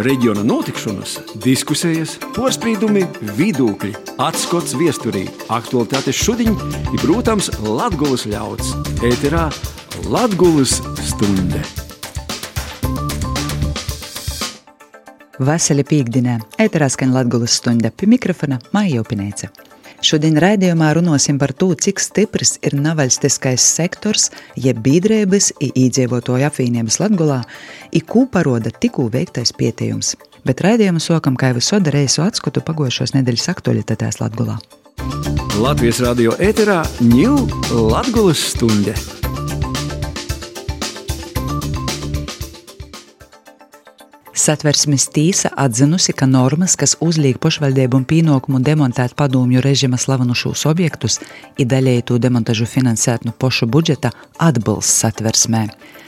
reģiona notikšanas, diskusijas, porcelāna, vidūkļi, atskats viesturī, aktuālitātes šodien ir, protams, Latvijas ļauds. Ēterā Latvijas stunde. Vasarī piekdienā ēterā skan Latvijas stunda pie mikrofona Maija Upinēca. Šodien raidījumā runāsim par to, cik stiprs ir nevalstiskais sektors, jeb biedrības un iedzīvotāju apvienības Latvijā, ko paroda tikko veiktais pētījums. Bet raidījumu sākam kā jau soda reisu atskatu pagājušos nedēļas aktualitātēs Latvijā. Latvijas radio ēterā ņūl Latvijas stunde. Satversmes tīsa atzinusi, ka normas, kas uzliek pašvaldību un pienākumu demontēt padomju režīma slavenušos objektus, ir daļēji to demontažu finansēt no pašu budžeta, atbilst satversmē.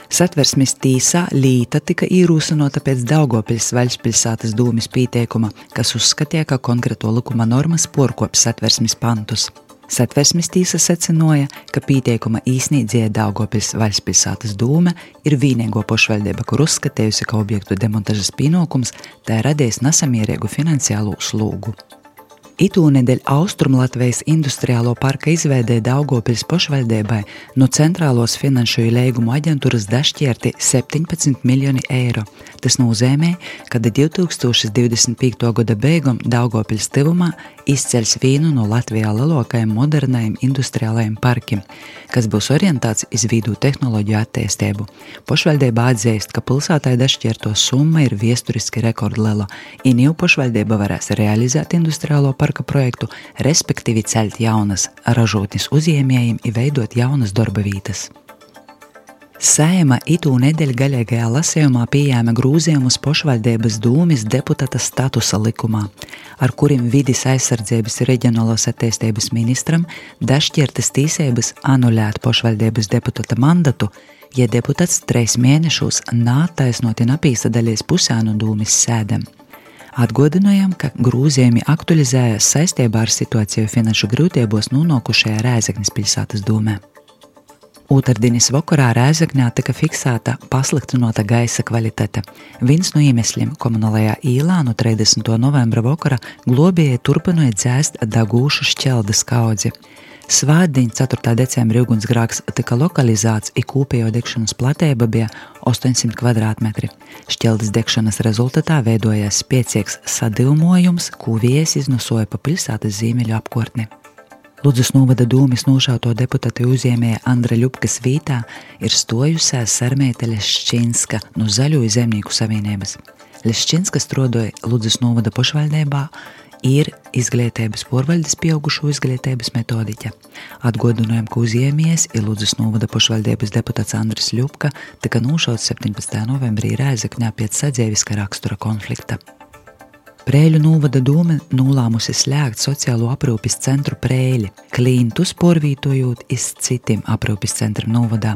Satversmes tīsā līta tika īrūsinota pēc Daugopils Vaļspilsētas dūmis pieteikuma, kas uzskatīja, ka konkrēto likuma normas porkop satversmes pantus. Satversmes tīsa secināja, ka pieteikuma īsniedzēja Daugopils Vaļspilsētas dūme ir vienīgo pašvaldība, kur uzskatījusi, ka objektu demontažas pienākums tā radīs nesamierīgu finansiālo slūgu. Itūnedēļ Austrumlatvijas industriālo parka izveidē Daugopils pašvaldībai no centrālos finanšu līgumu aģentūras dašķierti 17 miljoni eiro. Tas nozīmē, ka 2025. gada beigām Daugopils tuvumā izceļs vienu no Latvijā lielākajiem modernajiem industriālajiem parkiem, kas būs orientēts uz vidu tehnoloģiju attīstību. Pašvaldība atzīst, ka pilsētai dašķierto summa ir viesturiski rekordliela, un jau pašvaldība varēs realizēt industriālo parku parka projektu, respektīvi celt jaunas ražotnes uzņēmējiem un veidot jaunas darba vietas. Sēma itū nedēļa gaļīgajā lasījumā pieņēma grūzījumus pašvaldības dūmis deputāta statusa likumā, ar kuriem vidas aizsardzības reģionālās attīstības ministram dažķirtas tīsības anulēt pašvaldības deputāta mandatu, ja deputāts trīs mēnešus nātaisnoti napīsadalies pusē no dūmis sēdēm. Atgādinājām, ka grūzījumi aktualizējas saistībā ar situāciju finanšu grūtībos nonākušajā Rēzaknes pilsētas dūmē. Otrdienas vakarā Rēzaknē tika fiksēta pasliktinota gaisa kvalitāte. Viens no iemesliem komunālajā īlā no 30. novembra vakara globēji turpināja dzēst dagūšu šķeldas kaudzi. Svētdien, 4. decembrī, ugunsgrēks tika lokalizēts, ir kopējo degšanas platība bija 800 km2. Šķeldes degšanas rezultātā veidojās spēcīgs sadilmojums, ko viesis iznosoja pa pilsētas zīmeļu apkārtni. Lūdzas novada dūmis nošauto deputātu uzņēmēja Andra Ļupkas vītā ir stojusies Sarmēta Leščinska no Zaļo zemnieku savienības. Leščinska strodoja Lūdzas novada pašvaldībā, ir izglītības porvaldes pieaugušo izglītības metodiķe. Atgādinājām, ka uzņēmies ir Lūdzes novada pašvaldības deputāts Andris Ļupka tika nošauts 17. novembrī Rēzakņā pēc sadzīviska rakstura konflikta. Prēļu novada doma nolēmusi slēgt sociālo aprūpes centru Prēļi, klientus porvītojot iz citiem aprūpes centram novadā.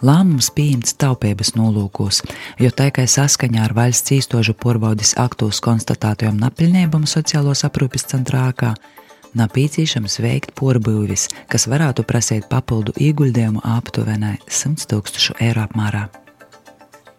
Lēmums pieņemts taupības nolūkos, jo tikai saskaņā ar valsts īstožu porvaudas aktos konstatētajām napilnībām sociālos aprūpes centrākā nepieciešams veikt porbūvis, kas varētu prasīt papildu ieguldījumu aptuvenai 100 tūkstošu eiro apmērā.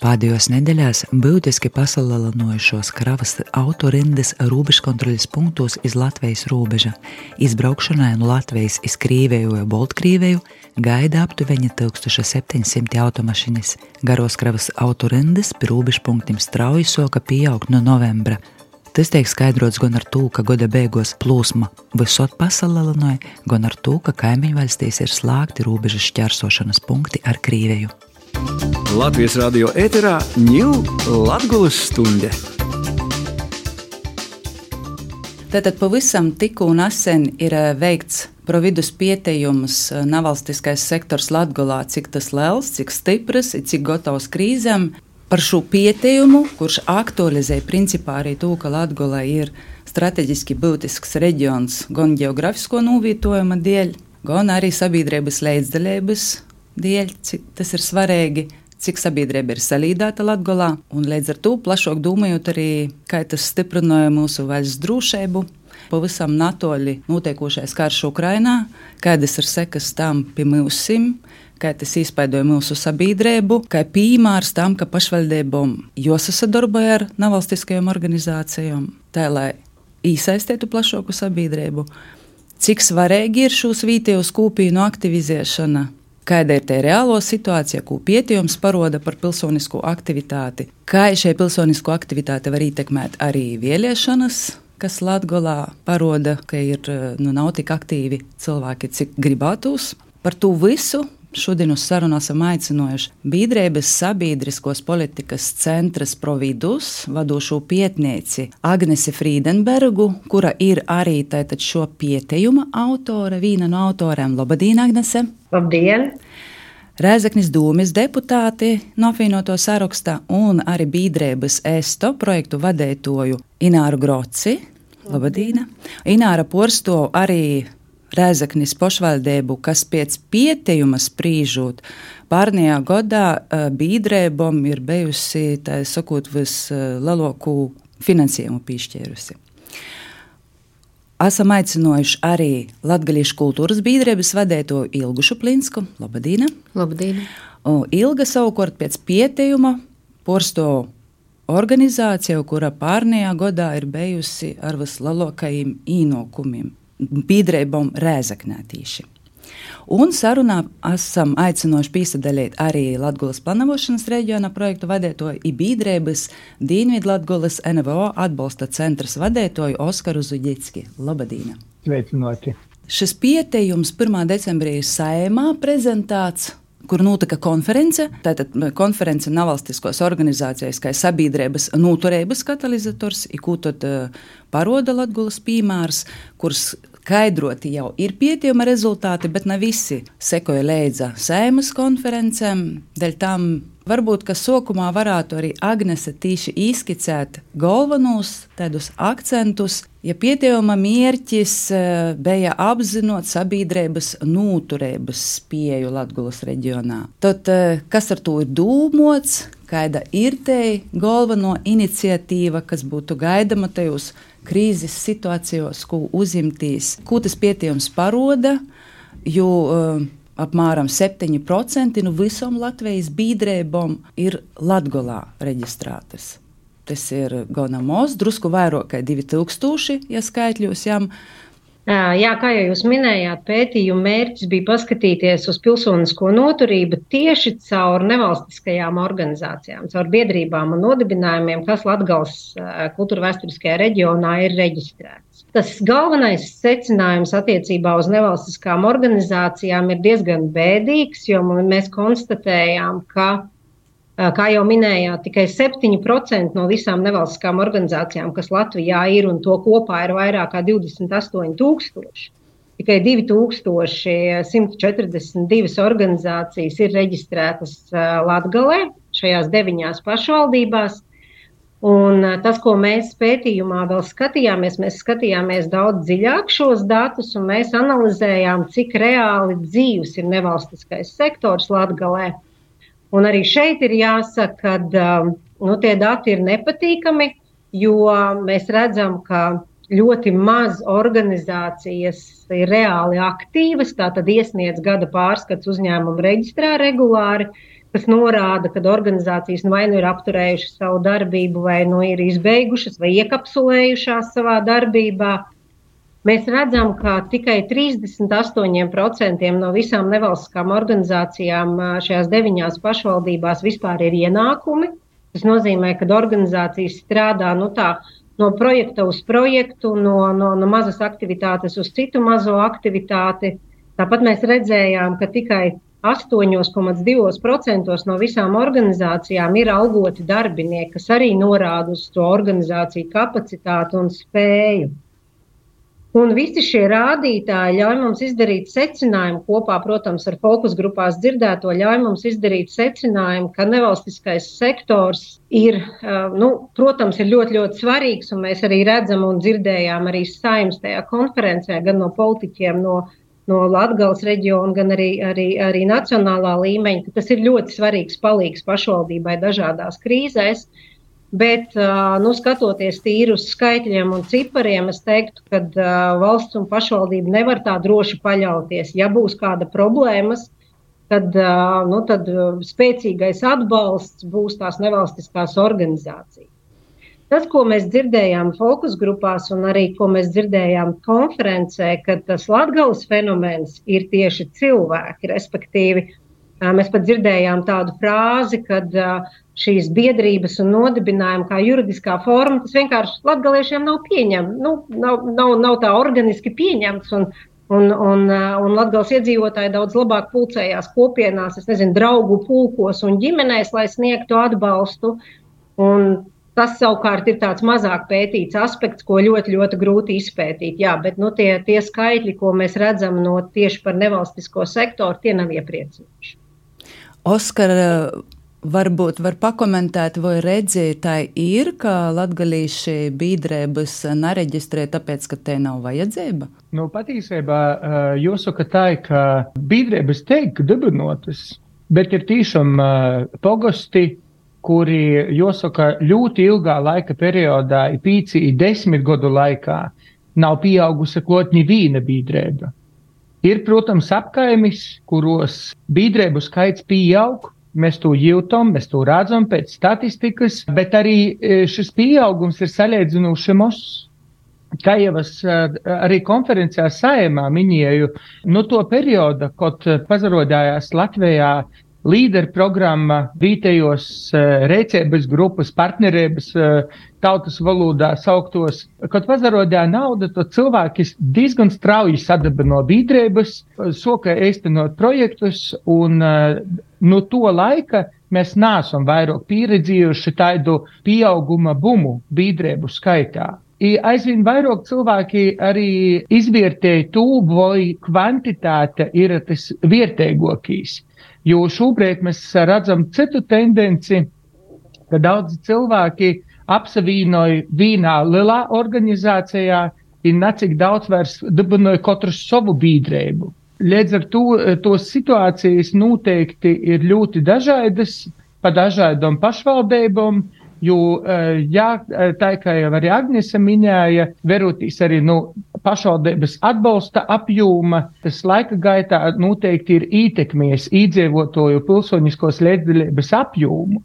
Pēdējos nedēļās būtiski pasalinojušos kravas autorindas robežkontroļas punktos iz Latvijas robeža. Izbraukšanai no Latvijas iz Krīvēju vai Boltkrīvēju gaida aptuveni 1700 automašīnas. Garos kravas autorindas pie robežpunktiem strauji soka pieaugt no novembra. Tas tiek skaidrots gan ar to, ka gada beigās plūsma visot pasaulē, gan ar to, ka kaimiņu valstīs ir slēgti robežas šķērsošanas punkti ar Krīvēju. Latvijas radio ēterā ņūl Latvijas stunde. Tātad pavisam tikko un nesen ir eh, veikts providus pieteikums eh, nevalstiskais sektors Latvijā, cik tas liels, cik stiprs, cik gatavs krīzēm. Par šo pieteikumu, kurš aktualizē principā arī to, ka Latvijā ir strateģiski būtisks reģions gan geogrāfisko novietojuma dēļ, gan arī sabiedrības līdzdalības dēļ, cik tas ir svarīgi cik sabiedrība ir salīdēta Latvijā, līdz ar to plašāk domājot arī, kā tas stiprināja mūsu valsts drošību. Pavisam natoļi notiekošais karš Ukrainā, kādas ir sekas tam pie mūsim, kā tas izpaidoja mūsu sabiedrību, kā piemērs tam, ka pašvaldībām jāsadarbojas ar nevalstiskajām organizācijām, tā lai iesaistītu plašāku sabiedrību. Cik svarīgi ir šīs vietējos kūpīnu aktivizēšana, kāda ir tā reālo situācija, ko pētījums paroda par pilsonisko aktivitāti, kā šī pilsonisko aktivitāte var ietekmēt arī vēlēšanas, kas Latvijā paroda, ka ir, nu, nav tik aktīvi cilvēki, cik gribētos. Par to visu Šodien uz sarunu esam aicinājuši Biedrības sabiedriskos politikas centras providus vadošo pietnieci Agnesi Friedenbergu, kura ir arī tātad šo pietejuma autore, viena no autoriem Lobadīna Agnese. Labdien! Rēzaknis dūmis deputāti no apvienoto saraksta un arī Biedrības ESTO projektu vadētoju Ināru Groci. Labdien! Ināra Porsto arī Rēzaknis pašvaldību, kas pēc pietījuma sprīžot pārnajā gadā bīdrēbom ir bijusi, tā sakot, vislielāko finansējumu piešķērusi. Esam aicinājuši arī Latvijas kultūras biedrības vadēto Ilgu Šuplinsku. Labdien! Labdien! Ilga savukārt pēc pietījuma porsto organizāciju, kura pārnajā gadā ir bijusi ar vislielākajiem īnokumiem biedrībām rēzaknētīši. Un sarunā esam aicinoši piesaistīt arī Latvijas plānošanas reģiona projektu vadītāju Ibīdrēbas Dienvidu Latvijas NVO atbalsta centras vadītāju Oskaru Zuģicki. Labadīna! Sveicināti! Šis pieteiums 1. decembrī ir saimā prezentāts kur notika konference. Tātad konference nevalstiskos organizācijas, kā sabiedrības noturības katalizators, ko tad uh, paroda Latvijas piemērs, kurš skaidroti jau ir pietiekami rezultāti, bet ne visi sekoja līdzi sēmas konferencēm. Dēļ tam varbūt, ka sākumā varētu arī Agnese tīši izskicēt galvenos tādus akcentus. Ja pietiekama mērķis eh, bija apzinot sabiedrības noturības spēju Latvijas reģionā, tad eh, kas ar to ir dūmots, kāda ir te galveno iniciatīva, kas būtu gaidama tajos krīzes situācijos, ko uzņemties, ko tas pietiekams paroda. Jo uh, apmēram 7% no visām Latvijas biedrībām ir Latvijā reģistrētas. Tas ir gana maz, drusku vairāk kā 2000, ja skaitļos jām. Jā, kā jau jūs minējāt, pētījuma mērķis bija paskatīties uz pilsonisko noturību tieši caur nevalstiskajām organizācijām, caur biedrībām un nodibinājumiem, kas Latgals kultūra vēsturiskajā reģionā ir reģistrēts. Tas galvenais secinājums attiecībā uz nevalstiskām organizācijām ir diezgan bēdīgs, jo mēs konstatējām, ka Kā jau minējāt, tikai 7% no visām nevalstiskām organizācijām, kas Latvijā ir, un to kopā ir vairāk kā 28,000. Tikai 2142 organizācijas ir reģistrētas Latvijā, šajās deviņās pašvaldībās. Un tas, ko mēs pētījumā vēl skatījāmies, mēs skatījāmies daudz dziļāk šos datus, un mēs analizējām, cik reāli dzīves ir nevalstiskais sektors Latvijā. Un arī šeit ir jāsaka, ka um, nu, tie dati ir nepatīkami, jo mēs redzam, ka ļoti maz organizācijas ir reāli aktīvas. Tātad iesniedz gada pārskats uzņēmumu reģistrā regulāri, kas norāda, ka organizācijas nu vai nu ir apturējušas savu darbību, vai nu ir izbeigušas, vai iekapsulējušās savā darbībā. Mēs redzam, ka tikai 38% no visām nevalstiskām organizācijām šajās deviņās pašvaldībās vispār ir ienākumi. Tas nozīmē, ka organizācijas strādā nu, tā, no projekta uz projektu, no, no, no mazas aktivitātes uz citu mazo aktivitāti. Tāpat mēs redzējām, ka tikai 8,2% no visām organizācijām ir algoti darbinieki, kas arī norāda uz to organizāciju kapacitāti un spēju. Un visi šie rādītāji ļauj mums izdarīt secinājumu kopā, protams, ar fokus grupās dzirdēto, ļauj mums izdarīt secinājumu, ka nevalstiskais sektors ir, nu, protams, ir ļoti, ļoti svarīgs. Mēs arī redzam un dzirdējām arī saimnes tajā konferencē gan no politiķiem, no, no Latvijas reģiona, gan arī, arī, arī nacionālā līmeņa, ka tas ir ļoti svarīgs palīgs pašvaldībai dažādās krīzēs. Uh, Bet, nu, skatoties tīri uz skaitļiem un cipariem, es teiktu, ka valsts un pašvaldība nevar tā droši paļauties. Ja būs kāda problēmas, kad nu, spēcīgais atbalsts būs tās nevalstiskās organizācijas. Tas, ko mēs dzirdējām fokus grupās un arī ko mēs dzirdējām konferencē, ka tas latgales fenomens ir tieši cilvēki, respektīvi, mēs pat dzirdējām tādu frāzi, kad šīs biedrības un nodibinājumi kā juridiskā forma, tas vienkārši latgaliešiem nav pieņemts, nu, nav, nav, nav tā organiski pieņemts. Un, Un, un, un Latvijas iedzīvotāji daudz labāk pulcējās kopienās, es nezinu, draugu pulkos un ģimenēs, lai sniegtu atbalstu. Un Tas savukārt ir tāds mazāk pētīts aspekts, ko ļoti, ļoti grūti izpētīt. Jā, bet nu, tie, tie skaitļi, ko mēs redzam no tieši par nevalstisko sektoru, tie nav iepriecinoši. Oskar, varbūt var pakomentēt, vai redzētāji ir, ka latgalīši bīdrēbas nereģistrē, tāpēc, ka te nav vajadzība? Nu, patiesībā jāsaka tā, ka bīdrēbas teik dibinotas, bet ir tiešām pogosti kuri, jāsaka, ļoti ilgā laika periodā, pīci desmit gadu laikā, nav pieaugusi klot neviena biedrība. Ir, protams, apkaimis, kuros biedrību skaits pieaug. Mēs to jūtam, mēs to redzam pēc statistikas, bet arī e, šis pieaugums ir salīdzinoši mazs. Kā jau es e, arī konferencē saimā minēju, no to perioda, kad pazarodājās Latvijā līderu programma, vietējos uh, rēcības grupas, partnerības uh, tautas valodā sauktos. Kad pazarodēja nauda, tad cilvēki diezgan strauji sadaba no biedrības, soka īstenot projektus, un uh, no to laika mēs neesam vairāk pieredzējuši tādu pieauguma bumu biedrību skaitā. Aizvien vairāk cilvēki arī izvērtēja to, vai kvantitāte ir tas vietējākais. Jo šobrīd mēs redzam citu tendenci, ka daudzi cilvēki apsavienoja vienā lielā organizācijā un necik daudz vairs dibināja katru savu biedrību. Līdz ar to tos situācijas noteikti ir ļoti dažādas pa dažādām pašvaldībām. Jo, jā, tā kā jau arī Agnese minēja, verotīs arī nu, pašvaldības atbalsta apjoma, tas laika gaitā noteikti ir ietekmējis iedzīvotāju pilsoniskos līdzdalības apjomu.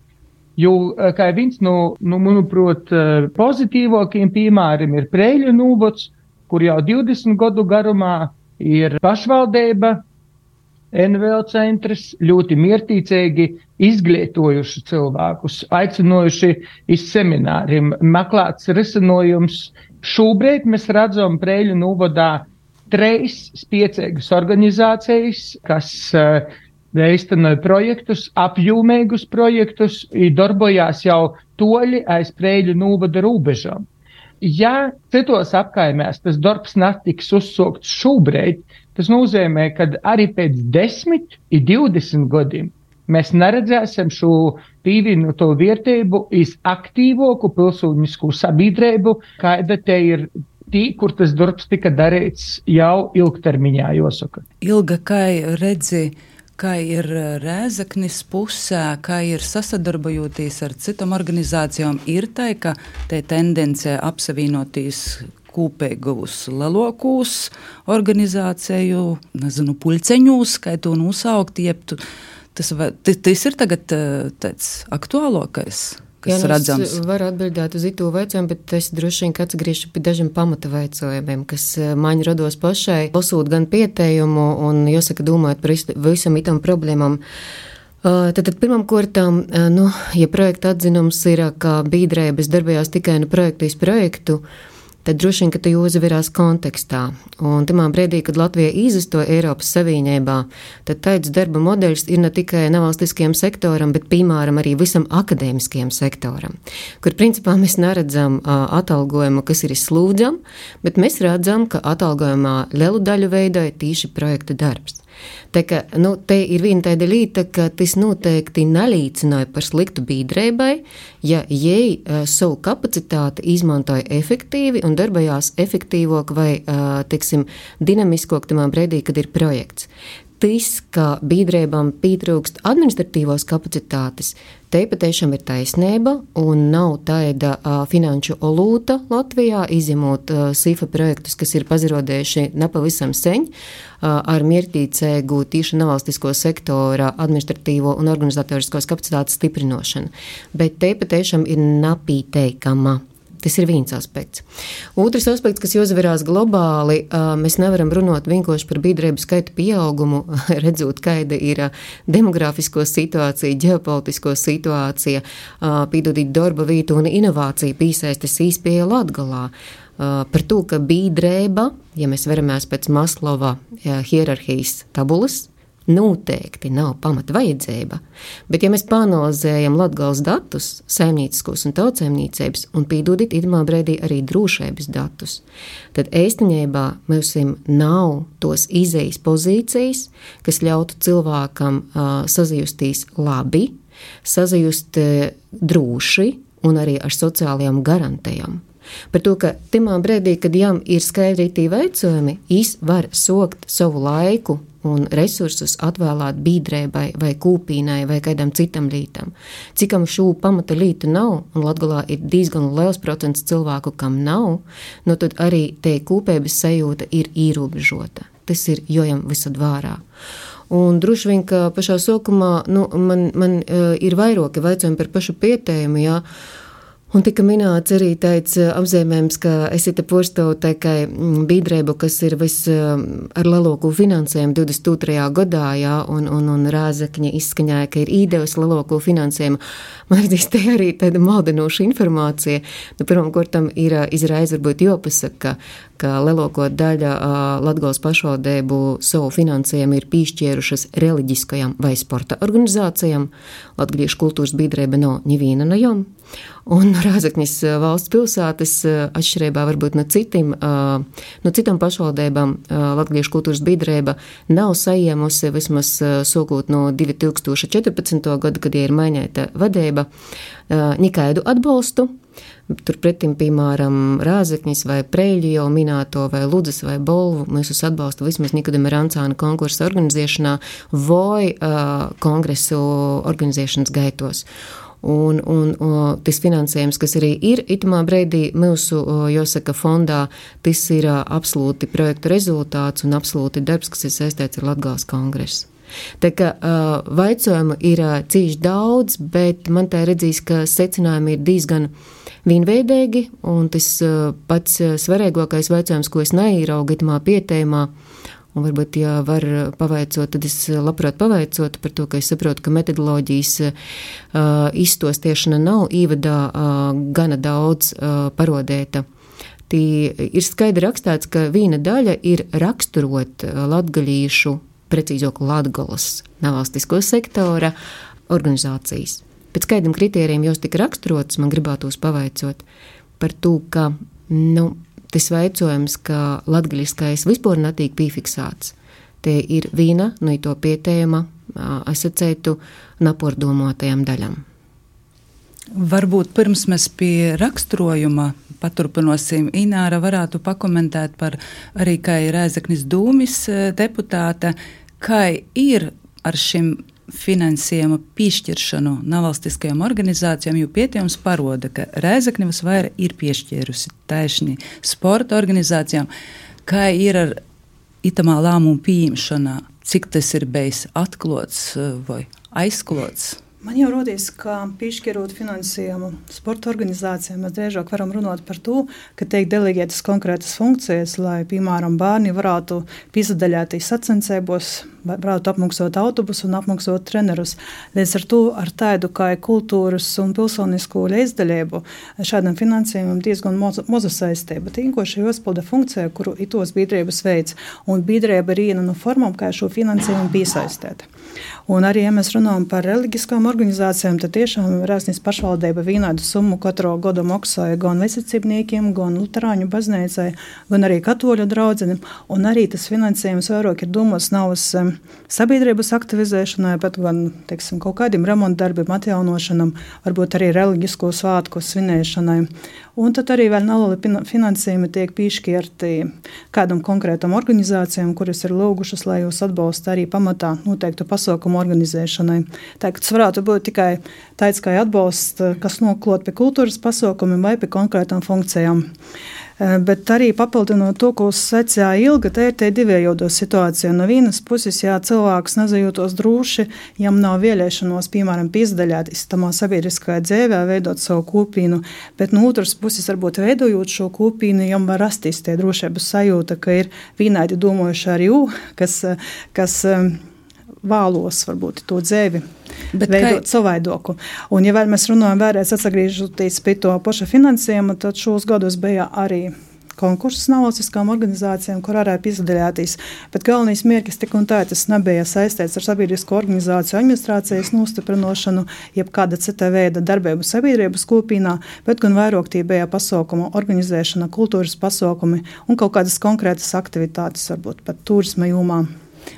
Jo, eh, kā viens no, nu, manuprāt, pozitīvākajiem piemēriem ir Prēļu nūvots, kur jau 20 gadu garumā ir pašvaldība, NVL centrs ļoti miertīcīgi izglītojuši cilvēkus, aicinojuši iz semināriem, meklēts risinājums Šobrīd mēs redzam Prēļu novadā trīs spēcīgas organizācijas, kas uh, veistenoja projektus, apjūmīgus projektus, darbojās jau toļi aiz Prēļu novada robežām. Ja citos apkaimēs tas darbs netiks uzsākts šobrīd, tas nozīmē, ka arī pēc 10, 20 gadiem mēs neredzēsim šo pievienoto vērtību aktīvāku pilsonisko sabiedrību, kāda te ir tī, kur tas darbs tika darīts jau ilgtermiņā, jāsaka. Ilga, kā redzi, kā ir Rēzaknis pusē, kā ir sasadarbojoties ar citām organizācijām, ir tā, ka te tendence apsavienoties kopīgus lielākos organizāciju, nezinu, puļceņus, kā to nosaukt, jeb tu, Tas, tas ir tagad tāds aktuālākais. Jā, nu es varu atbildēt uz itu jautājumu, bet es droši vien atgriežos pie dažiem pamata jautājumiem, kas man rados pašai, lasot gan pietējumu un, jāsaka, domājot par visam itam problēmām. Tad pirmām kārtām, nu, ja projekta atzinums ir, ka biedrības darbojās tikai no projekta uz projektu, tad droši vien, ka tu uzvarās kontekstā. Un tajā brīdī, kad Latvija izastoja Eiropas Savienībā, tad tāds darba modelis ir ne tikai nevalstiskajam sektoram, bet, piemēram, arī visam akadēmiskajam sektoram, kur principā mēs neredzam uh, atalgojumu, kas ir izslūdzam, bet mēs redzam, ka atalgojumā lielu daļu veidoja tīši projekta darbs. Tā kā, nu, te ir viena tāda lieta, ka tas noteikti nelīdzināja par sliktu biedrībai, ja jai uh, savu kapacitāti izmantoja efektīvi un darbojās efektīvāk vai, uh, teiksim, dinamiskāk tamā brīdī, kad ir projekts. Tas, ka biedrībām pietrūkst administratīvās kapacitātes, te patiešām ir taisnība un nav tāda uh, finanšu olūta Latvijā, izņemot uh, SIFA projektus, kas ir pazirodējuši nepavisam sen uh, ar miertīcēgu tīšu nevalstisko sektora administratīvo un organizatoriskos kapacitātes stiprinošanu. Bet te patiešām ir napīteikama Tas ir viens aspekts. Otrs aspekts, kas jāuzvarās globāli, mēs nevaram runāt vienkārši par biedrību skaitu pieaugumu, redzot, kāda ir demografisko situācija, ģeopolitisko situāciju, pīdodīt darba vietu un inovāciju piesaistes īspēja Latgalā. Par to, ka biedrība, ja mēs veramies pēc Maslova hierarhijas tabulas, noteikti nav pamata vajadzība. Bet, ja mēs panalizējam latgāles datus, saimnieciskos un tautsēmniecības, un pīdodit idamā brīdī arī drošības datus, tad īstenībā mums nav tos izējas pozīcijas, kas ļautu cilvēkam uh, sazjusties labi, sazjust uh, droši un arī ar sociālajām garantijām. Par to, ka tajā brīdī, kad jām ir skaidri tie veicojumi, viņš var sokt savu laiku un resursus atvēlēt bīdrēbai vai kūpīnai vai kādam citam lītam. Cikam šo pamata lītu nav, un Latgalā ir diezgan liels procents cilvēku, kam nav, nu tad arī te kūpēbas sajūta ir ierobežota. Tas ir jojam visad vārā. Un droši vien, ka pašā sākumā nu, man, man uh, ir vairāki jautājumi par pašu pietējumu. Jā. Un tika minēts arī tāds apzīmējums, ka esat postoju tikai mm, biedrību, kas ir vis eh, ar lielāko finansējumu 22. gadā, jā, un, un, un Rāzakņa izskaņāja, ka ir īdevis lielāko finansējumu. Man liekas, te arī tāda maldinoša informācija. Nu, Pirmkārt, ir izraiz varbūt jāpasaka, ka lielāko daļu Latgales pašvaldību savu finansējumu ir piešķērušas reliģiskajām vai sporta organizācijām. Latgaliešu kultūras biedrība nav neviena no jām. Un Rāzaknis valsts pilsētas, atšķirībā varbūt no, citim, no citām pašvaldībām, Latvijas kultūras biedrība nav saņēmusi vismaz sokot no 2014. gada, kad ir mainīta vadība, nekādu atbalstu. Turpretim, piemēram, Rāzaknis vai Preļi jau minēto, vai Ludzas vai Bolvu, mēs uz atbalstu vismaz Nikodama Rancāna konkursa organizēšanā vai uh, kongresu organizēšanas gaitos. Un, un, un tas finansējums, kas arī ir itamā brīdī mūsu, jāsaka, fondā, tas ir absolūti projektu rezultāts un absolūti darbs, kas ir saistīts ar Latgāles kongresu. Tā kā uh, vaicojumu ir uh, cīši daudz, bet man tā redzīs, ka secinājumi ir diezgan vienveidīgi, un tas uh, pats svarīgākais vaicojums, ko es neieraugu itamā pietēmā, Un varbūt, ja var pavaicot, tad es labprāt pavaicotu par to, ka es saprotu, ka metodoloģijas uh, izstostiešana nav īvadā uh, gana daudz uh, parodēta. Tī ir skaidri rakstīts, ka viena daļa ir raksturot latgaļīšu, precīzāk latgalas nevalstisko sektora organizācijas. Pēc kādiem kritērijiem jūs tika raksturots, man gribētos pavaicot par to, ka nu, tas veicojums, ka latgaļiskais vispār netiek piefiksēts. Te ir viena no to pietējuma asociētu napordomātajām daļām. Varbūt pirms mēs pie raksturojuma paturpināsim, Ināra varētu pakomentēt par arī, kā ir Rēzaknis Dūmis deputāte, kā ir ar šim finansējuma piešķiršanu nevalstiskajām organizācijām, jo pētījums parāda, ka Rēzaknis vairāk ir piešķīrusi taisni sporta organizācijām, kā ir ar itamā lēmumu pieņemšanā, cik tas ir bijis atklāts eh, vai aizklots. Man jau rodīs, ka piešķirot finansējumu sporta organizācijām, mēs drīzāk varam runāt par to, ka tiek deleģētas konkrētas funkcijas, lai, piemēram, bērni varētu piesadaļāties sacensībos, varētu apmaksāt autobusu un apmaksāt trenerus. Līdz ar to ar tādu kā kultūras un pilsonisko līdzdalību šādam finansējumam diezgan maza saistība. Tīkoši jāspilda funkcija, kuru itos biedrības veids, un biedrība ir viena no formām, kā šo finansējumu piesaistīt. Un arī, ja mēs runājam par reliģiskām organizācijām, tad tiešām Rēsnīs pašvaldība vienādu summu katru gadu maksāja gan vesicībniekiem, gan Lutāņu baznīcai, gan arī katoļu draudzenim. Un arī tas finansējums vairāk ir domāts nav uz um, sabiedrības aktivizēšanai, bet gan teiksim, kaut kādiem remontdarbiem, atjaunošanam, varbūt arī reliģisko svētku svinēšanai. Un tad arī vēl nelieli finansējumi tiek piešķirti kādam konkrētam organizācijām, kuras ir lūgušas, lai jūs atbalstu arī pamatā noteiktu pasaukumu organizēšanai. Tā, tas varētu būt tikai tāds kā atbalsts, kas noklot pie kultūras pasaukumiem vai pie konkrētām funkcijām. Eh, bet arī papildinot to, ko secināja Ilga, te ir tie divējādo situācija. No vienas puses, ja cilvēks nezajūtos droši, jam nav vēlēšanos, piemēram, piesaistīt istamā sabiedriskajā dzīvē, veidot savu kopienu, bet no otras puses, varbūt veidojot šo kopienu, jam var rasties tie drošības sajūta, ka ir vienādi domājuši arī jū, kas, kas vēlos varbūt to dzīvi. Bet veidot kā... savaidoku. Un, ja vēl mēs runājam, vēlreiz atgriežoties pie to paša finansējuma, tad šos gadus bija arī konkursus nevalstiskām organizācijām, kur varēja piedalīties. Bet galvenais mērķis tik un tā tas nebija saistīts ar sabiedrisko organizāciju administrācijas nostiprināšanu, jeb kāda cita veida darbību sabiedrības kopīnā, bet gan vairāk tie bija pasaukumu organizēšana, kultūras pasaukumi un kaut kādas konkrētas aktivitātes, varbūt pat turisma jomā.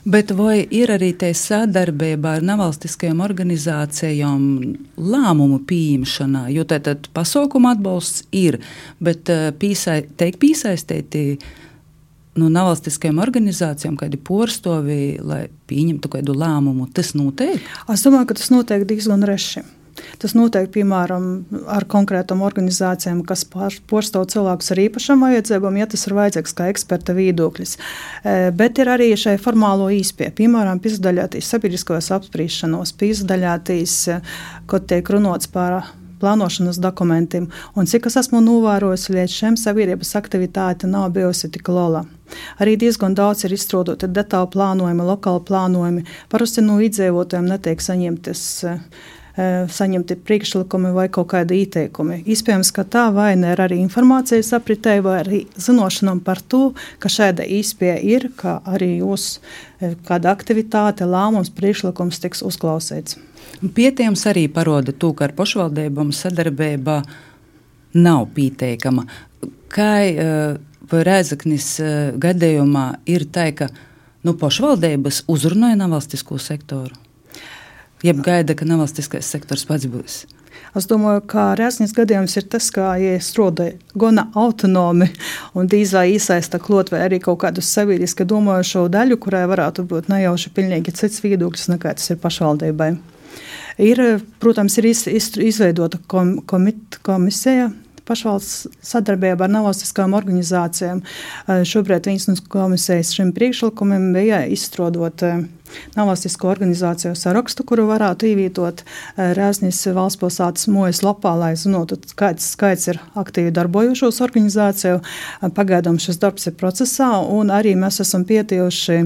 Bet vai ir arī tā sadarbība ar nevalstiskajām organizācijām lēmumu pieņemšanā? Jo tātad pasaukuma atbalsts ir, bet eh, pīsai, teikt piesaistīti no nevalstiskajām organizācijām, kādi porstovi, lai pieņemtu kādu lēmumu, tas notiek? Es domāju, ka tas notiek diezgan reši. Tas notiek piemēram ar konkrētām organizācijām, kas pārstāv cilvēkus ar īpašām vajadzībām, ja tas ir vajadzīgs kā eksperta viedoklis. E, bet ir arī šai formālo īspēju, piemēram, piesaistīties sabiedriskajos apspriešanos, piesaistīties, e, kad tiek runāts par plānošanas dokumentiem. Un cik es esmu novērojis, līdz šim sabiedrības aktivitāte nav bijusi tik liela. Arī diezgan daudz ir izstrādāti detāli plānojumi, lokāli plānojumi. Parasti no iedzīvotājiem netiek saņemtas Eh, saņemti priekšlikumi vai kaut kādi ieteikumi. Iespējams, ka tā vai ne ir arī informācijas apritē, vai arī zināšanām par to, ka šāda īspēja ir, ka arī jūs eh, kāda aktivitāte, lēmums, priekšlikums tiks uzklausīts. Pietiekams arī parāda to, ka ar pašvaldībām sadarbība nav pieteikama. Kā eh, Rēzaknis gadījumā ir tā, ka nu, pašvaldības uzrunāja nevalstisko sektoru? Jeb gaida, ka nevalstiskais sektors pats būs. Es domāju, ka Rēznis gadījums ir tas, ka, ja strādāja gana autonomi un dīzā iesaista klot vai arī kaut kādu sabiedriski domājošo daļu, kurai varētu būt nejauši pilnīgi cits viedoklis nekā tas ir pašvaldībai. Ir, protams, ir iz, iz, izveidota kom, komit, komisija, pašvalsts sadarbībā ar nevalstiskām organizācijām. Šobrīd viņas no komisijas šim priekšlikumam bija izstrādāt nevalstisko organizāciju sarakstu, kuru varētu ievietot eh, Rēznis valsts pilsētas mojas lapā, lai zinātu, kāds skaits ir aktīvi darbojušos organizāciju. Pagaidām šis darbs ir procesā, un arī mēs esam pietījuši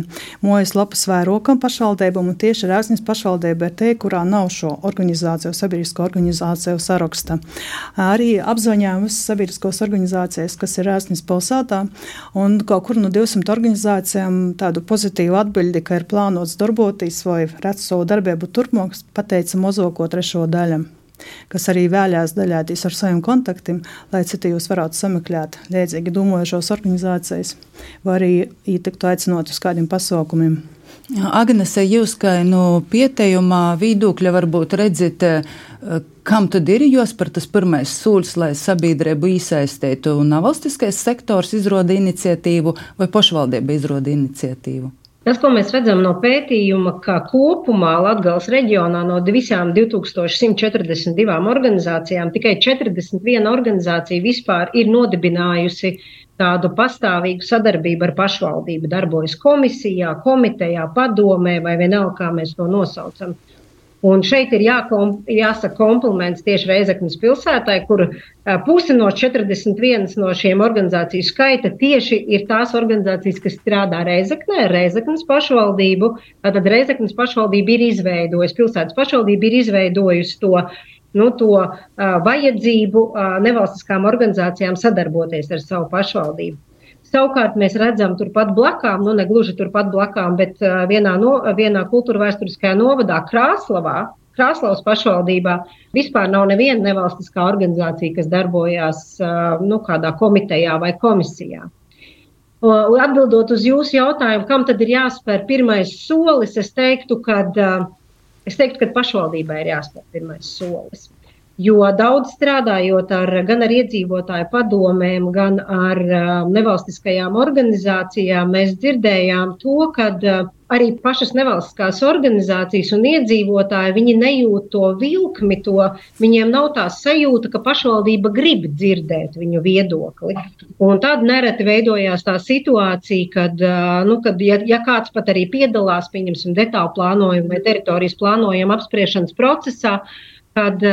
mojas lapas vairokam pašvaldībam, un tieši Rēznis pašvaldība ir te, kurā nav šo organizāciju, sabiedrisko organizāciju saraksta. Arī apziņām visas sabiedriskos organizācijas, kas ir Rēznis pilsētā, un kaut kur no 200 organizācijām tādu pozitīvu atbildi, ka ir plānots vēlas darboties vai redz savu darbību turpmāk, pateica mozoko trešo daļu kas arī vēlējās daļāties ar saviem kontaktiem, lai citi jūs varētu sameklēt līdzīgi domājošos organizācijas, vai arī ietiktu aicinot uz kādiem pasaukumiem. Agnese, jūs kā no pieteikumā viedokļa varbūt redzat, eh, kam tad ir jāspēr tas pirmais solis, lai sabiedrību iesaistītu un valstiskais sektors izrāda iniciatīvu vai pašvaldība izrāda iniciatīvu? Tas, ko mēs redzam no pētījuma, ka kopumā Latvijas reģionā no visām 2142 organizācijām tikai 41 organizācija vispār ir nodibinājusi tādu pastāvīgu sadarbību ar pašvaldību, darbojas komisijā, komitejā, padomē vai vienalga, kā mēs to nosaucam. Un šeit ir jākom, jāsaka kompliments tieši Reizeknas pilsētai, kur pusi no 41 no šiem organizāciju skaita tieši ir tās organizācijas, kas strādā Reizeknē, Reizeknas pašvaldību. Tātad Reizeknas pašvaldība ir izveidojusi, pilsētas pašvaldība ir izveidojusi to nu, to uh, vajadzību uh, nevalstiskām organizācijām sadarboties ar savu pašvaldību. Savukārt mēs redzam turpat blakām, nu ne gluži turpat blakām, bet vienā, no, vienā kultūra vēsturiskajā novadā Krāslavā, Krāslavas pašvaldībā vispār nav neviena nevalstiskā organizācija, kas darbojās nu, kādā komitejā vai komisijā. Atbildot uz jūsu jautājumu, kam tad ir jāspēr pirmais solis, es teiktu, ka, es teiktu, pašvaldībai ir jāspēr pirmais solis. Jo daudz strādājot ar, gan ar iedzīvotāju padomēm, gan ar uh, nevalstiskajām organizācijām, mēs dzirdējām to, ka uh, arī pašas nevalstiskās organizācijas un iedzīvotāji nejūt to vilkmi, to, viņiem nav tā sajūta, ka pašvaldība grib dzirdēt viņu viedokli. Un tad nereti veidojās tā situācija, kad, uh, nu, kad ja, ja kāds pat arī piedalās, pieņemsim, detālu plānojumu vai teritorijas plānojumu apspriešanas procesā, kad,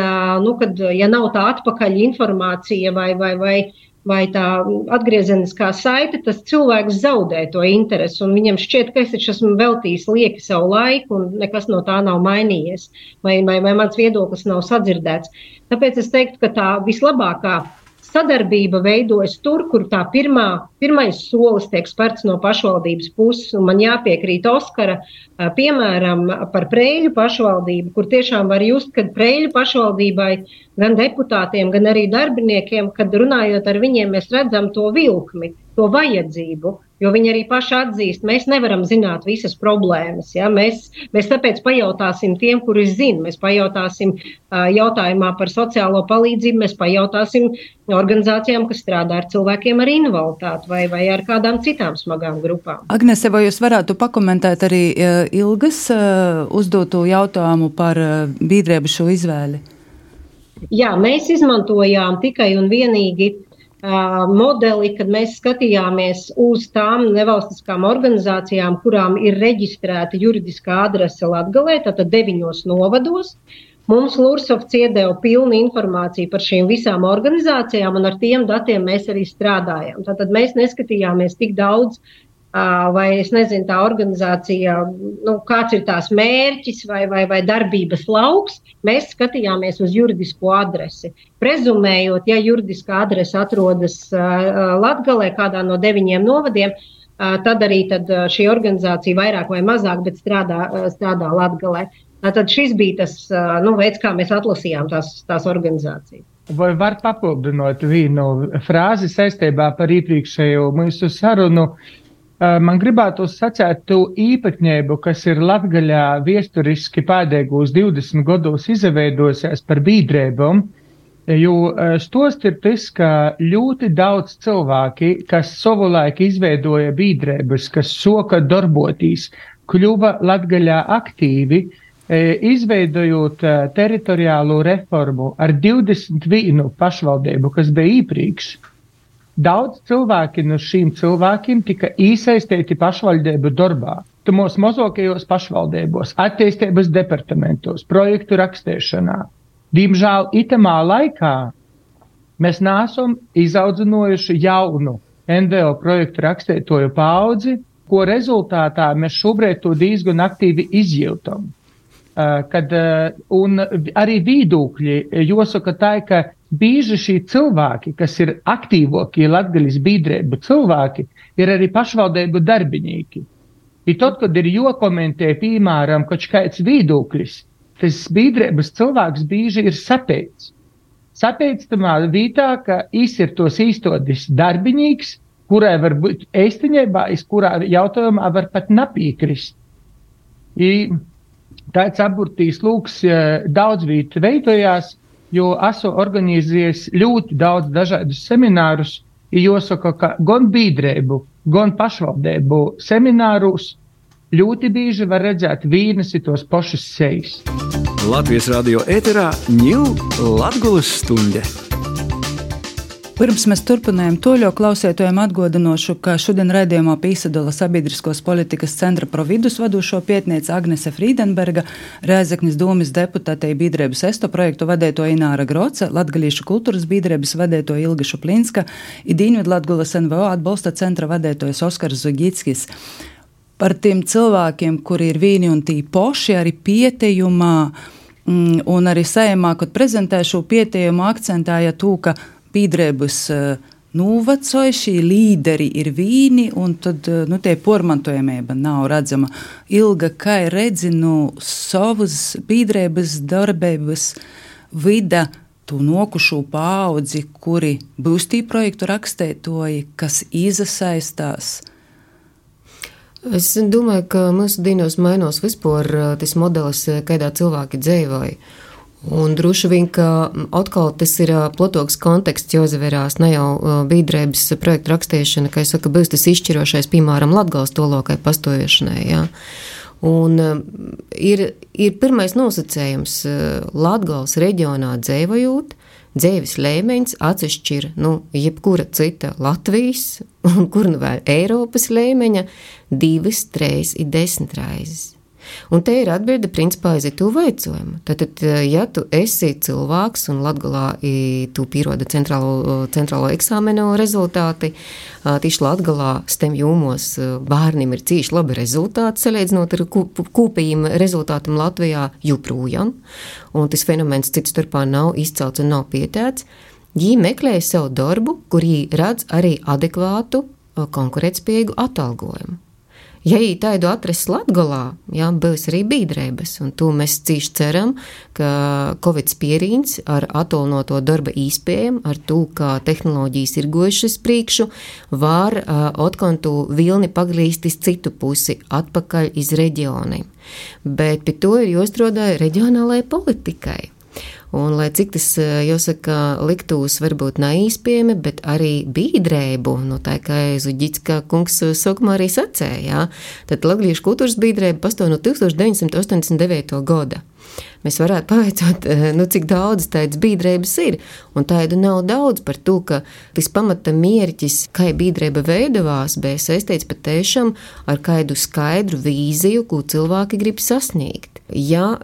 nu, kad ja nav tā atpakaļ informācija vai, vai, vai, vai tā atgriezeniskā saite, tas cilvēks zaudē to interesi. Viņam šķiet, ka es esmu veltījis lieki savu laiku, un nekas no tā nav mainījies, vai, vai, vai mans viedoklis nav sadzirdēts. Tāpēc es teiktu, ka tā vislabākā sadarbība veidojas tur, kur tā pirmā, pirmais solis tiek spērts no pašvaldības puses. Man jāpiekrīt Oskara, piemēram, par Prēļu pašvaldību, kur tiešām var just, ka Prēļu pašvaldībai gan deputātiem, gan arī darbiniekiem, kad runājot ar viņiem, mēs redzam to vilkli, to vajadzību. Jo viņi arī paši atzīst, mēs nevaram zināt visas problēmas. Ja? Mēs, mēs tāpēc pajautāsim tiem, kuri zina. Mēs pajautāsim uh, jautājumā par sociālo palīdzību, mēs pajautāsim organizācijām, kas strādā ar cilvēkiem ar invaliditāti vai, vai ar kādām citām smagām grupām. Agnese, vai jūs varētu pakomentēt arī uh, Ilgas uh, uzdoto jautājumu par uh, biedrību šo izvēli? Jā, mēs izmantojām tikai un vienīgi modeli, kad mēs skatījāmies uz tām nevalstiskām organizācijām, kurām ir reģistrēta juridiskā adrese Latvijā, tātad deviņos novados. Mums Lursovs iedeva pilnu informāciju par šīm visām organizācijām, un ar tiem datiem mēs arī strādājam. Tātad mēs neskatījāmies tik daudz vai es nezinu, tā organizācija, nu, kāds ir tās mērķis vai, vai, vai darbības lauks, mēs skatījāmies uz juridisko adresi. Prezumējot, ja juridiskā adrese atrodas Latvijā, kādā no deviņiem novadiem, tad arī tad šī organizācija vairāk vai mazāk strādā, strādā Latvijā. Tad šis bija tas nu, veids, kā mēs atlasījām tās, tās organizācijas. Vai var papildināt vienu frāzi saistībā par iepriekšējo mūsu sarunu? Uh, man gribētu sacīt to īpatnību, kas ir Latvijā viesturiski pēdējos 20 gados izveidojusies par biedrībām. Jo eh, stost ir tas, ka ļoti daudz cilvēki, kas savulaik izveidoja biedrības, kas soka darboties, kļuva Latvijā aktīvi, eh, izveidojot teritoriālo reformu ar 21 pašvaldību, kas bija iepriekš. Daudz cilvēki no šīm cilvēkiem tika iesaistīti pašvaldību darbā. Tumos mazākajos pašvaldībos, attīstības departamentos, projektu rakstīšanā. Diemžēl itamā laikā mēs neesam izaudzinājuši jaunu NVO projektu rakstītoju paudzi, ko rezultātā mēs šobrīd to diezgan aktīvi izjūtam. Uh, kad, uh, arī viedokļi, jāsaka tā, ka bieži šie cilvēki, kas ir aktīvākie latgaļas biedrību cilvēki, ir arī pašvaldību darbinieki. I tad, kad ir jokomentē, piemēram, kaut kāds viedoklis, tas biedrības cilvēks bieži ir sapēts. Sapēts tamā vietā, ka īs ir tos īstodis darbinīgs, kurai var būt eistiņībā, iz kurā jautājumā var pat napiekrist. I tāds aburtīs lūks eh, daudz vietu veidojās, jo esmu organizējis ļoti daudz dažādus seminārus. Jāsaka, ka gan biedrību, gan pašvaldību seminārus ļoti bieži var redzēt vīnas ir tos pašus sejas. Latvijas radio ēterā ņūl Latvijas stunde. Pirms mēs turpinājām to jau klausētojiem atgādinošu, ka šodien raidījumā piesaistīja sabiedriskos politikas centra providus vadošo pētniece Agnese Friedenberga, Rēzeknis domas deputātei biedrības esto projektu vadēto Ināra Groce, Latgalīšu kultūras biedrības vadēto Ilga Šuplinska, Idīņud Latgulas NVO atbalsta centra vadētojas Oskars Zugitskis. Par tiem cilvēkiem, kuri ir vīni un tī poši arī pietejumā, mm, un arī sējumā, kad prezentē šo pietejumu, akcentēja to, ka pīdrēbus novecoja, šī līderi ir vīni, un tad nu, tie pormantojamība nav redzama. Ilga, kā redzi no nu, savas pīdrēbas darbības vida, to nokušo paudzi, kuri būs tī projektu rakstētoji, kas izasaistās. Es domāju, ka mūsu dienos mainās vispār tas modelis, kādā cilvēki dzīvoja. Un droši vien, ka atkal tas ir platāks konteksts, jo zavērās ne jau biedrības projektu rakstīšana, kā es saku, būs tas izšķirošais, piemēram, Latgals tolokai pastāviešanai. Ja. Un ir, ir pirmais nosacījums Latgals reģionā dzīvojot, dzīves līmenis atšķir nu, jebkura cita Latvijas un kur nu vēl Eiropas līmeņa divas, trīs, desmit reizes. Un te ir atbilde principā aiziet to vaicojumu. Tātad, ja tu esi cilvēks un latgalā tu pieroda centrālo, centrālo eksāmenu rezultāti, tieši latgalā stem jūmos bērniem ir cīši labi rezultāti, salīdzinot ar kūpījiem rezultātam Latvijā joprojām. Un tas fenomens cits starpā nav izcelts un nav pietēts. Viņi meklēja savu darbu, kur viņi redz arī adekvātu konkurētspējīgu atalgojumu. Ja tādu atrast Latgolā, jā, būs arī bīdrēbas, un to mēs cīši ceram, ka Covid pierīns ar atolnoto darba īspējām, ar to, ka tehnoloģijas ir gojušas priekšu, var uh, otkontu vilni pagrīzt uz citu pusi, atpakaļ iz reģioniem. Bet pie to ir jāstrādā reģionālajai politikai. Un, lai cik tas, eh, jāsaka, liktos varbūt neīspējami, bet arī bīdrēbu, no tā kā Zuģitska kungs sākumā arī sacēja, tad Latvijas kultūras bīdrēba pastāv no 1989. gada mēs varētu pavaicāt, eh, nu, cik daudz tādas biedrības ir. Un tādu nav daudz par to, ka tas pamata mērķis, kā biedrība veidojās, bija saistīts patiešām ar kādu skaidru vīziju, ko cilvēki grib sasniegt. Ja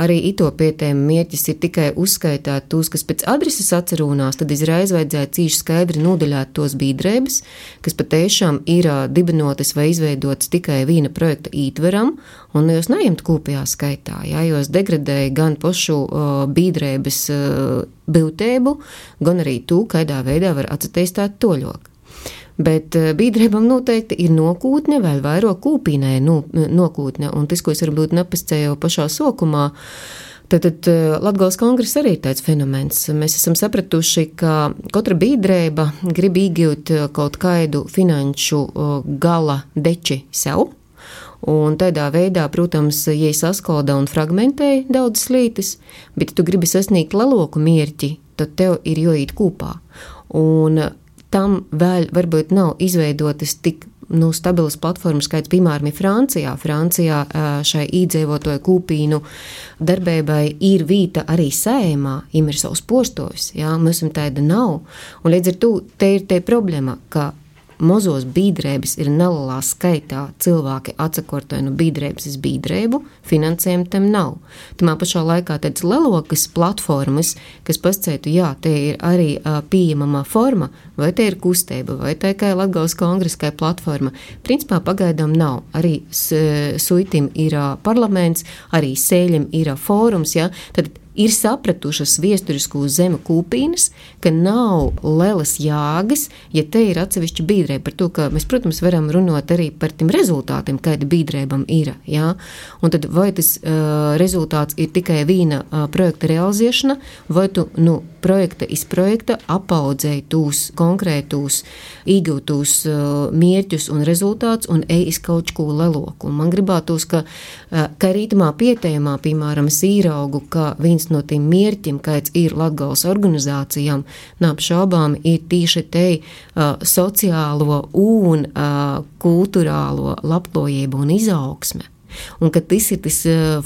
arī itopietēm mērķis ir tikai uzskaitīt tos, kas pēc adreses atcerūnās, tad izreiz vajadzēja cīši skaidri nodaļāt tos biedrības, kas patiešām ir dibinotas vai izveidotas tikai viena projekta ītveram, un jūs neņemt kopējā skaitā, ja jūs degradēja gan pašu biedrības būtību, gan arī to, kādā veidā var attīstīt toļoku bet eh, biedrībam noteikti ir nokūtne, vēl vairāk kūpīnē nu, nokūtne, un tas, ko es varbūt nepascēju pašā sokumā. Tātad eh, Latvijas kongress arī ir tāds fenomens. Mēs esam sapratuši, ka katra biedrība grib iegūt eh, kaut kādu finanšu gala deči sev. Un tādā veidā, protams, ja saskalda un fragmentē daudzas lietas, bet tu gribi sasniegt lielāku mērķi, tad tev ir jāiet kopā. Un tam vēl varbūt nav izveidotas tik nu, stabilas platformas, kāds piemēram ir Francijā. Francijā šai īdzīvotāju kūpīnu darbībai ir vīta arī sējumā, im ir savs postos, jā, mums tāda nav. Un līdz ar to te ir te problēma, ka Mozos bīdrēbis ir nelielā skaitā cilvēki atsakotai no bīdrēbis uz bīdrēbu, finansējumu tam nav. Tamā pašā laikā tādas lelokas platformas, kas pascētu, jā, te ir arī uh, pieejamā forma, vai te ir kustība, vai tā kā Latgales kongresa kā platforma, principā pagaidām nav. Arī suitim ir uh, parlaments, arī sēļiem ir uh, fórums, jā, tad ir sapratušas viesturisko zemu kūpīnas, ka nav lielas jāgas, ja te ir atsevišķa bīdrē. Par to, ka mēs, protams, varam runāt arī par tiem rezultātiem, kāda bīdrēbam ir. Jā? Un tad vai tas uh, rezultāts ir tikai viena uh, projekta realizēšana, vai tu nu, projekta iz projekta apaudzēji tūs konkrētūs, iegūtūs uh, mērķus un rezultātus un ej iz kaut ko leloku. Un man gribētos, ka, uh, ka rītamā pietējumā, piemēram, es īraugu, ka viens viens no tiem mērķiem, kāds ir Latvijas organizācijām, neapšaubām ir tieši te uh, sociālo un uh, kultūrālo labklājību un izaugsme. Un ka tas ir tas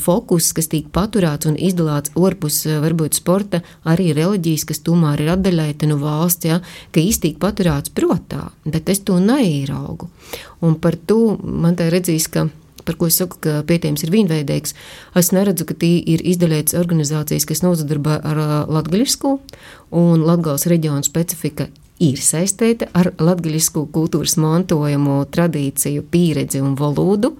fokus, kas tiek paturēts un izdalīts ārpus varbūt sporta, arī reliģijas, kas tomēr ir atdaļēta no valsts, ja, ka tiek paturēts protā, bet es to neieraugu. Un par to man tā redzīs, ka par ko es saku, ka pētījums ir vienveidīgs. Es neredzu, ka tī ir izdaļētas organizācijas, kas nozadarbojas ar latgaļisku, un Latgales reģiona specifika ir saistīta ar latviešu kultūras mantojumu, tradīciju, pieredzi un valodu.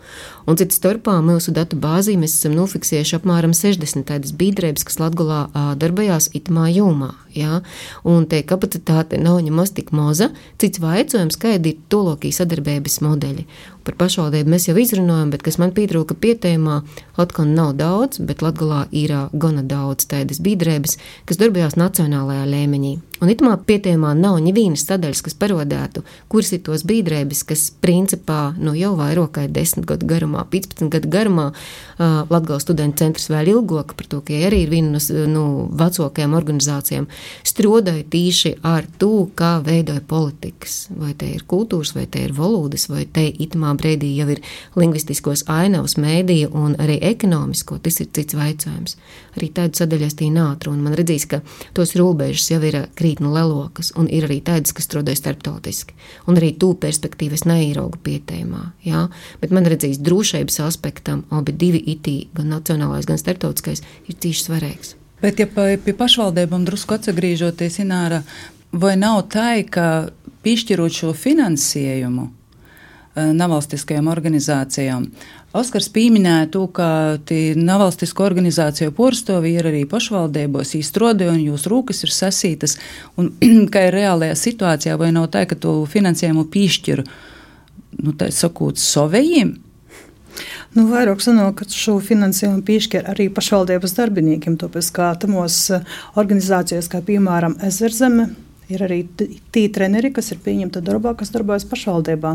Un cits starpā mūsu datu bāzī mēs esam nofiksējuši apmēram 60 tādas biedrības, kas Latvijā darbojās itmā jomā. Ja? Un te kapacitāte nav nemaz tik maza. Cits vaicojums, kādi ir tolokī sadarbības modeļi. Par pašvaldību mēs jau izrunājam, bet kas man pietrūka pietēmā, atkal nav daudz, bet Latgalā ir gana daudz tādas biedrības, kas darbojās nacionālajā līmenī. Un itamā pietēmā nav nevienas sadaļas, kas parodētu, kuras ir tos biedrības, kas principā nu, jau vairāk kā 10 gadu garumā, 15 gadu garumā, uh, Latgales studentu centrs vēl ilgāk, par to, ka arī ir viena no nu, vecākajām organizācijām, strādāja tīši ar to, kā veidoja politikas. Vai te ir kultūras, vai te ir valodas, vai te itamā brīdī jau ir lingvistiskos ainavas, mēdīja un arī ekonomisko, tas ir cits jautājums. Arī tādu sadaļas tī nātru, un man redzīs, ka tos robežas jau ir krītni lelokas, un ir arī tādas, kas strādāja starptautiski. Un arī tū perspektīvas neīrauga pietējumā, jā, bet man redzīs drošības aspektam, abi divi itī, gan nacionālais, gan starptautiskais, ir cīši svarīgs. Bet, ja pie pašvaldībām drusku atgriežoties, Ināra, vai nav tā, ka piešķirot šo finansējumu, Eh, nevalstiskajām organizācijām. Oskars pieminēja to, ka nevalstisko organizāciju porstovi ir arī pašvaldībos īstrodi un jūsu rūkas ir sasītas, un kā ir reālajā situācijā, vai nav tā, ka to finansējumu piešķir, nu, tā sakot, savējiem? Nu, vairāk sanāk, ka šo finansējumu piešķir arī pašvaldības darbiniekiem, tāpēc kā tamos eh, organizācijās, kā piemēram Ezerzeme, Ir arī tī treneri, kas ir pieņemti darbā, kas darbojas pašvaldībā.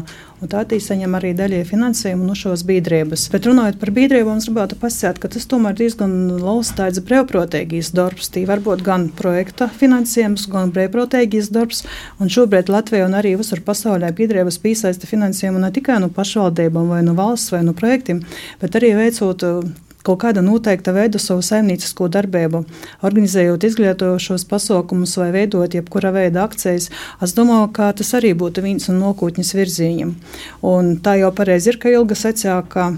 Tā tī saņem arī daļai finansējumu no šos biedrības. Bet runājot par biedrībām, es gribētu pasakāt, ka tas tomēr diezgan laustāts brīvprātīgīs darbs. Tī var būt gan projekta finansējums, gan brīvprātīgīs darbs. Un šobrīd Latvijā un arī visur pasaulē biedrības piesaista finansējumu ne tikai no pašvaldībām vai no valsts vai no projektiem, bet arī veicot kaut kāda noteikta veida savu saimniecisko darbību, organizējot izglītojošos pasaukumus vai veidot jebkura veida akcijas, es domāju, ka tas arī būtu viens no nākotnes virzieniem. Tā jau pareizi ir, ka Ilga secināja, ka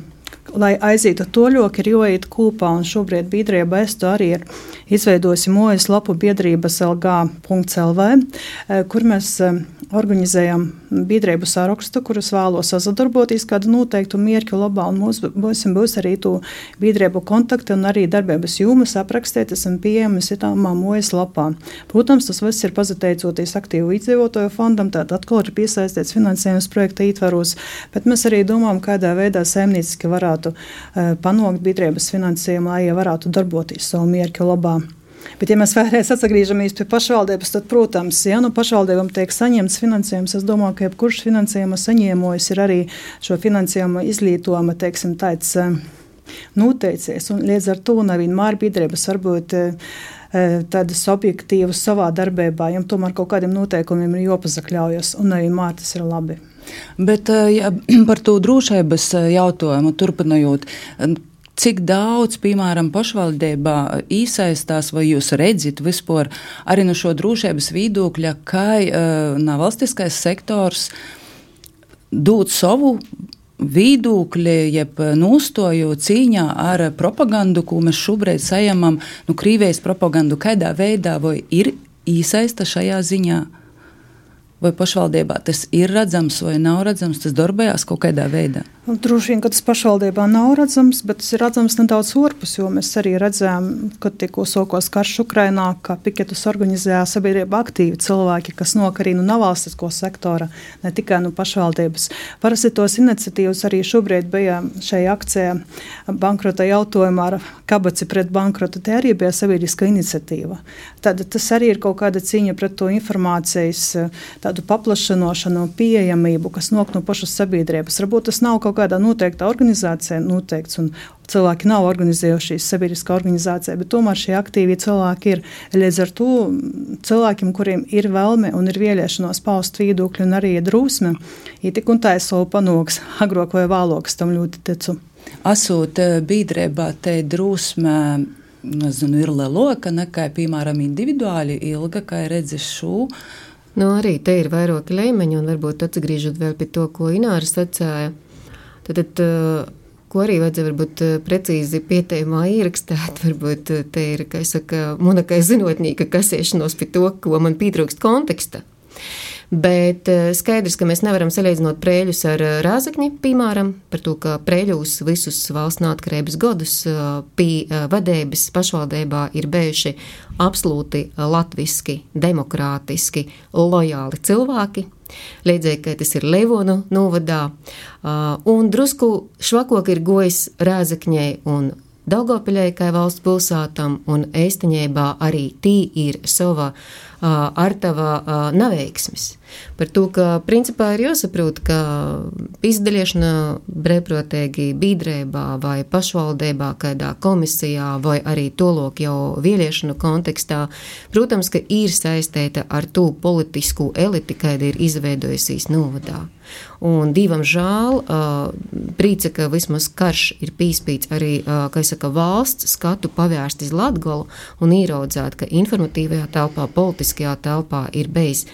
lai aizietu to ļoti, ir jāiet kopā. Šobrīd biedrība ESTO arī ir izveidojusi mojas lapu biedrības LG.CLV, eh, kur mēs eh, organizējam biedrību sarakstu, kurus vēlos sadarboties kādu noteiktu mērķu labā. Mums būs, būs arī to biedrību kontakti un arī darbības jūmas aprakstīt, esam pieejami sitāmā mojas lapā. Protams, tas viss ir pateicoties aktīvu iedzīvotāju fondam, tātad atkal ir piesaistīts finansējums projekta ietvaros, bet mēs arī domājam, kādā veidā saimnieciski varētu uh, panākt biedrības finansējumu, lai varētu darboties savu mērķu labā. Bet, ja mēs vēlreiz atgriežamies pie pašvaldības, tad, protams, ja nu pašvaldībām tiek saņemts finansējums, es domāju, ka jebkurš finansējuma saņēmējs ir arī šo finansējumu izglītojuma, teiksim, tāds eh, noteicies. Līdz ar to nevienmēr biedrības varbūt eh, eh, tādas objektīvas savā darbībā, jums tomēr kaut kādiem noteikumiem ir jāpazakļaujas, un nevienmēr tas ir labi. Bet ja, par to drošības jautājumu turpinot, cik daudz, piemēram, pašvaldībā iesaistās, vai jūs redzat vispār arī no šo drošības viedokļa, ka uh, valstiskais sektors dot savu viedokļi, jeb nostoju cīņā ar propagandu, ko mēs šobrīd saņemam, nu, Krievijas propagandu, kādā veidā vai ir iesaista šajā ziņā? Vai pašvaldībā tas ir redzams vai nav redzams, tas darbojās kaut kādā veidā? Un, droši vien, ka tas pašvaldībā nav redzams, bet tas ir redzams nedaudz orpus, jo mēs arī redzējām, kad tikko sākos karš Ukrainā, ka piketus organizēja sabiedrība aktīvi cilvēki, kas nok arī no nevalstisko sektora, ne tikai no pašvaldības. Parasti tos iniciatīvas arī šobrīd bija šajā akcijā bankrota jautājumā ar kabaci pret bankrotu. Te arī bija sabiedriska iniciatīva. Tad tas arī ir kaut kāda cīņa pret to informācijas tādu paplašanošanu, pieejamību, kas nok no pašas sabiedrības. Varbūt tas nav kaut kādā noteiktā organizācijā noteikts. Cilvēki nav organizējušies sabiedriskā organizācijā, bet tomēr šie aktīvie cilvēki ir. Līdz ar to cilvēkiem, kuriem ir vēlme un ir vēlēšanās paust viedokļi un arī drūsme, ir tik un tā es savu panāks, agrāk vai vēlāk, tam ļoti ticu. Asūt eh, biedrībā te drūsme. Nezinu, ir lielāka nekā, piemēram, individuāli ilga, kā redzes šo. Nu, arī te ir vairāki līmeņi, un varbūt atgriežot vēl pie to, ko Ināra sacīja. Tad, tad ko arī vajadzēja varbūt precīzi pieteikumā ierakstīt. Varbūt te ir, kā saka, monakai zinotnīka kasēšanos pie to, ko man pietrūkst konteksta. Bet eh, skaidrs, ka mēs nevaram salīdzināt prēļus ar eh, rāzakņi, piemēram, par to, ka prēļus visus valsts neatkarības gadus eh, pie vadības pašvaldībā ir bijuši absolūti latviski, demokrātiski, lojāli cilvēki. Līdzīgi, ka tas ir Levonu novadā, un drusku švakok ir gojis rāzakņai un Daugopiļai kā valsts pilsētam un Eistaņēbā arī tī ir sava ar tava neveiksmes. Par to, ka principā ir jāsaprot, ka izdaliešana brīvprātīgi biedrībā vai pašvaldībā, kādā komisijā vai arī tolok jau vēliešanu kontekstā, protams, ka ir saistīta ar to politisku eliti, kāda ir izveidojusies novadā. Un divam žēl, prīca, ka vismaz karš ir pīspīts arī, kā saka, valsts skatu pavērst uz Latgolu un ieraudzēt, ka informatīvajā telpā, politiskajā telpā ir bijis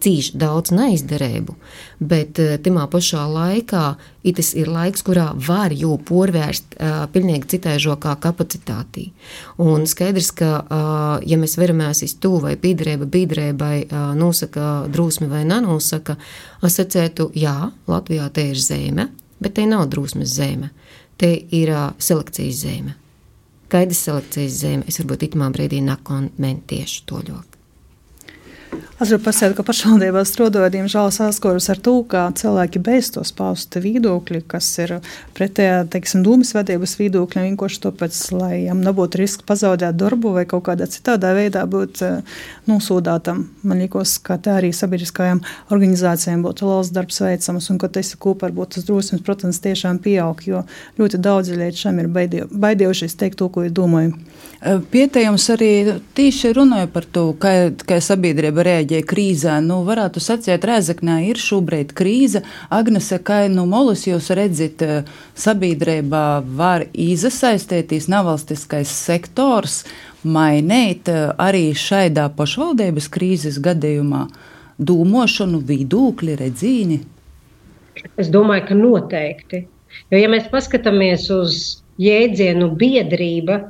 cīši daudz neizdarību, bet tajā pašā laikā tas ir laiks, kurā var jau porvērst uh, pilnīgi citai žokā kapacitātī. Un skaidrs, ka, uh, ja mēs veramies uz to, vai pīdrēba bīdrēbai uh, nosaka drūsmi vai nenosaka, asociētu, jā, Latvijā te ir zeme, bet te nav drūsmes zeme, te ir uh, selekcijas zeme. Kaidas selekcijas zeme, es varbūt itamā brīdī nekomentēšu to ļoti. Es gribu pasakāt, ka pašvaldībā strādājot, diemžēl saskaros ar to, ka cilvēki beidz tos paustu viedokļi, kas ir pretējā, teiksim, dūmas vadības viedokļiem, vienkārši tāpēc, lai viņam nebūtu risks pazaudēt darbu vai kaut kādā citādā veidā būt eh, nosūdātam. Man liekas, ka tā arī sabiedriskajām organizācijām būtu liels darbs veicams un ka tas kopā varbūt tas drosmes procents tiešām pieaug, jo ļoti daudzi līdz šim ir baidījušies teikt to, ko ir domāju. Pietējums arī tīši runāja par to, kā, kā sabiedrība reaģē krīzē. Nu, varētu sacīt, Rēzaknē ir šobrīd krīze. Agnese, kā nu molus jūs redzat, sabiedrībā var izasaistēties nevalstiskais sektors, mainīt arī šaidā pašvaldības krīzes gadījumā dūmošanu, vidūkļi, redzīni? Es domāju, ka noteikti. Jo, ja mēs paskatāmies uz jēdzienu biedrība,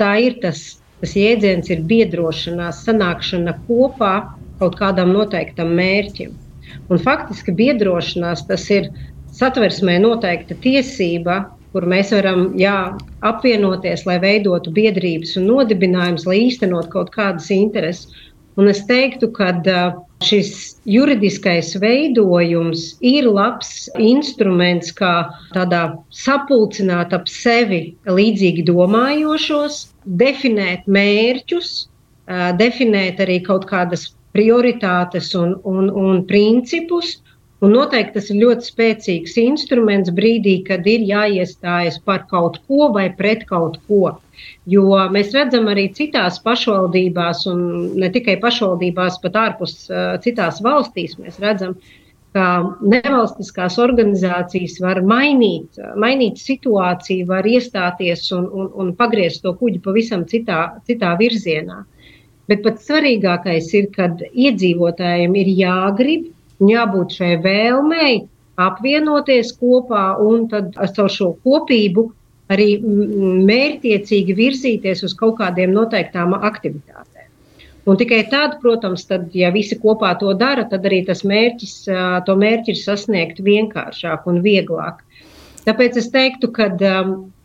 tā ir tas, tas jēdziens, ir biedrošanās, sanākšana kopā kaut kādam noteiktam mērķim. Un faktiski biedrošanās tas ir satversmē noteikta tiesība, kur mēs varam jā, apvienoties, lai veidotu biedrības un nodibinājumus, lai īstenot kaut kādas intereses. Un es teiktu, ka šis juridiskais veidojums ir labs instruments, kā tādā sapulcināt ap sevi līdzīgi domājošos, definēt mērķus, definēt arī kaut kādas prioritātes un, un, un principus. Un noteikti tas ir ļoti spēcīgs instruments brīdī, kad ir jāiestājas par kaut ko vai pret kaut ko. Jo mēs redzam arī citās pašvaldībās, un ne tikai pašvaldībās, bet ārpus uh, citās valstīs, mēs redzam, ka nevalstiskās organizācijas var mainīt, mainīt situāciju, var iestāties un, un, un pagriezt to kuģi pavisam citā, citā virzienā. Bet pats svarīgākais ir, kad iedzīvotājiem ir jāgrib un jābūt šai vēlmei apvienoties kopā un tad ar šo kopību arī mērķiecīgi virzīties uz kaut kādiem noteiktām aktivitātēm. Un tikai tad, protams, tad, ja visi kopā to dara, tad arī tas mērķis, to mērķi ir sasniegt vienkāršāk un vieglāk. Tāpēc es teiktu, ka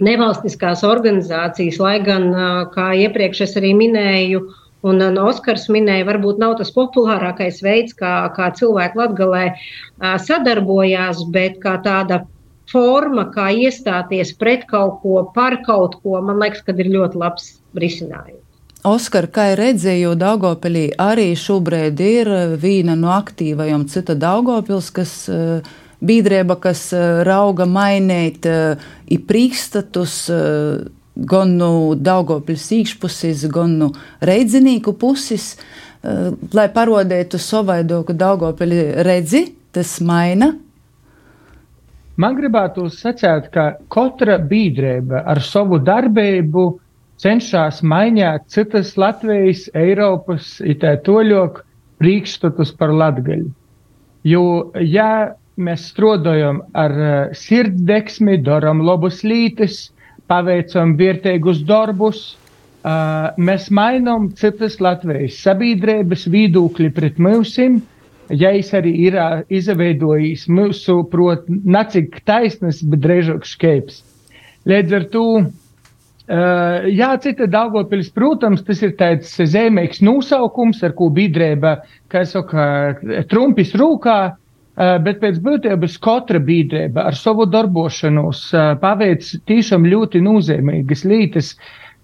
nevalstiskās organizācijas, lai gan, kā iepriekš es arī minēju, un uh, Oskars minēja, varbūt nav tas populārākais veids, kā, kā cilvēki latgalē uh, sadarbojās, bet kā tāda forma, kā iestāties pret kaut ko, par kaut ko, man liekas, ka ir ļoti labs risinājums. Oskar, kā redzēju, Daugopilī arī šobrīd ir viena no aktīvajām cita Daugopils, kas uh, biedrība, kas rauga mainīt i prīkstatus gan no Daugopils īkšpuses, gan no reidzinīku puses, uh, lai parodētu savaidoku Daugopili redzi, tas maina Man gribētu sacīt, ka katra biedrība ar savu darbību cenšas mainīt citas Latvijas, Eiropas, itē toļok priekšstatus par latgaļu. Jo, ja mēs strādājam ar uh, sirdsdeksmi, darām labus lītis, paveicam vērtīgus darbus, uh, mēs mainām citas Latvijas sabiedrības viedokļi pret mūsim, ja es arī ir izveidojis mūsu, prot, nacik taisnas, bet drēžāk škeips. Līdz ar to, uh, jā, cita Daugopils, protams, tas ir tāds zemīgs nosaukums, ar ko biedrība, kā saka, trumpis rūkā, uh, bet pēc būtības katra biedrība ar savu darbošanos uh, paveic tiešām ļoti nozīmīgas lietas.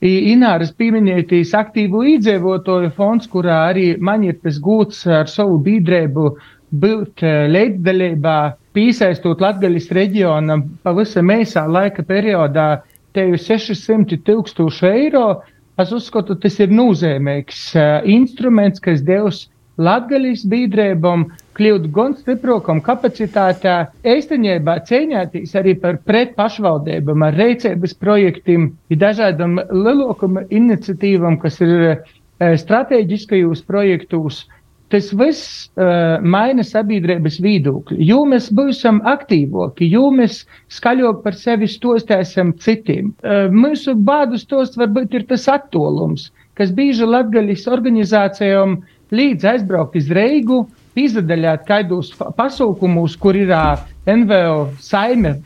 Ināras pieminētīs aktīvu iedzīvotāju fonds, kurā arī man ir tas gūts ar savu biedrību būt līdzdalībā, piesaistot Latgaļas reģionam pavisam īsā laika periodā tevi 600 tūkstoši eiro. Es uzskatu, tas ir nozīmīgs uh, instruments, kas devs Latgaļas biedrībām kļūt gan stiprākam kapacitātē, īstenībā cīņāties arī par pretpašvaldībām, ar reicības projektiem, ir dažādam lielākam iniciatīvam, kas ir uh, strateģiskajos projektos. Tas viss uh, maina sabiedrības viedokli. Jo mēs būsim aktīvāki, jo mēs skaļāk par sevi stostēsim citiem. Uh, mūsu bādu stosts varbūt ir tas attolums, kas bieži latgaļas organizācijām līdz aizbraukt uz Reigu, izdadaļāt kaidos pasaukumus, kur ir uh, NVO saime,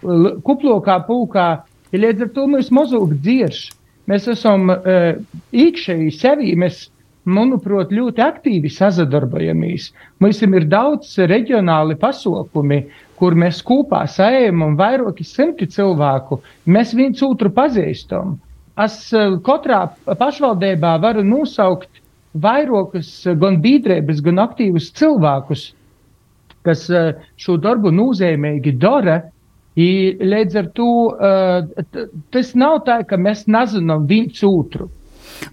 kuplokā pūkā, ja līdz ar to mēs mazāk dzirš. Mēs esam uh, iekšēji sevi, mēs manuprāt, ļoti aktīvi sadarbojamies. Mums ir daudz reģionāli pasākumi, kur mēs kopā sējam un vairāki simti cilvēku. Mēs viens otru pazīstam. Es eh, katrā pašvaldībā varu nosaukt vairākus gan biedrības, gan aktīvus cilvēkus, kas eh, šo darbu nozīmīgi dara. I, līdz ar to uh, tas nav tā, ka mēs nezinām viens otru.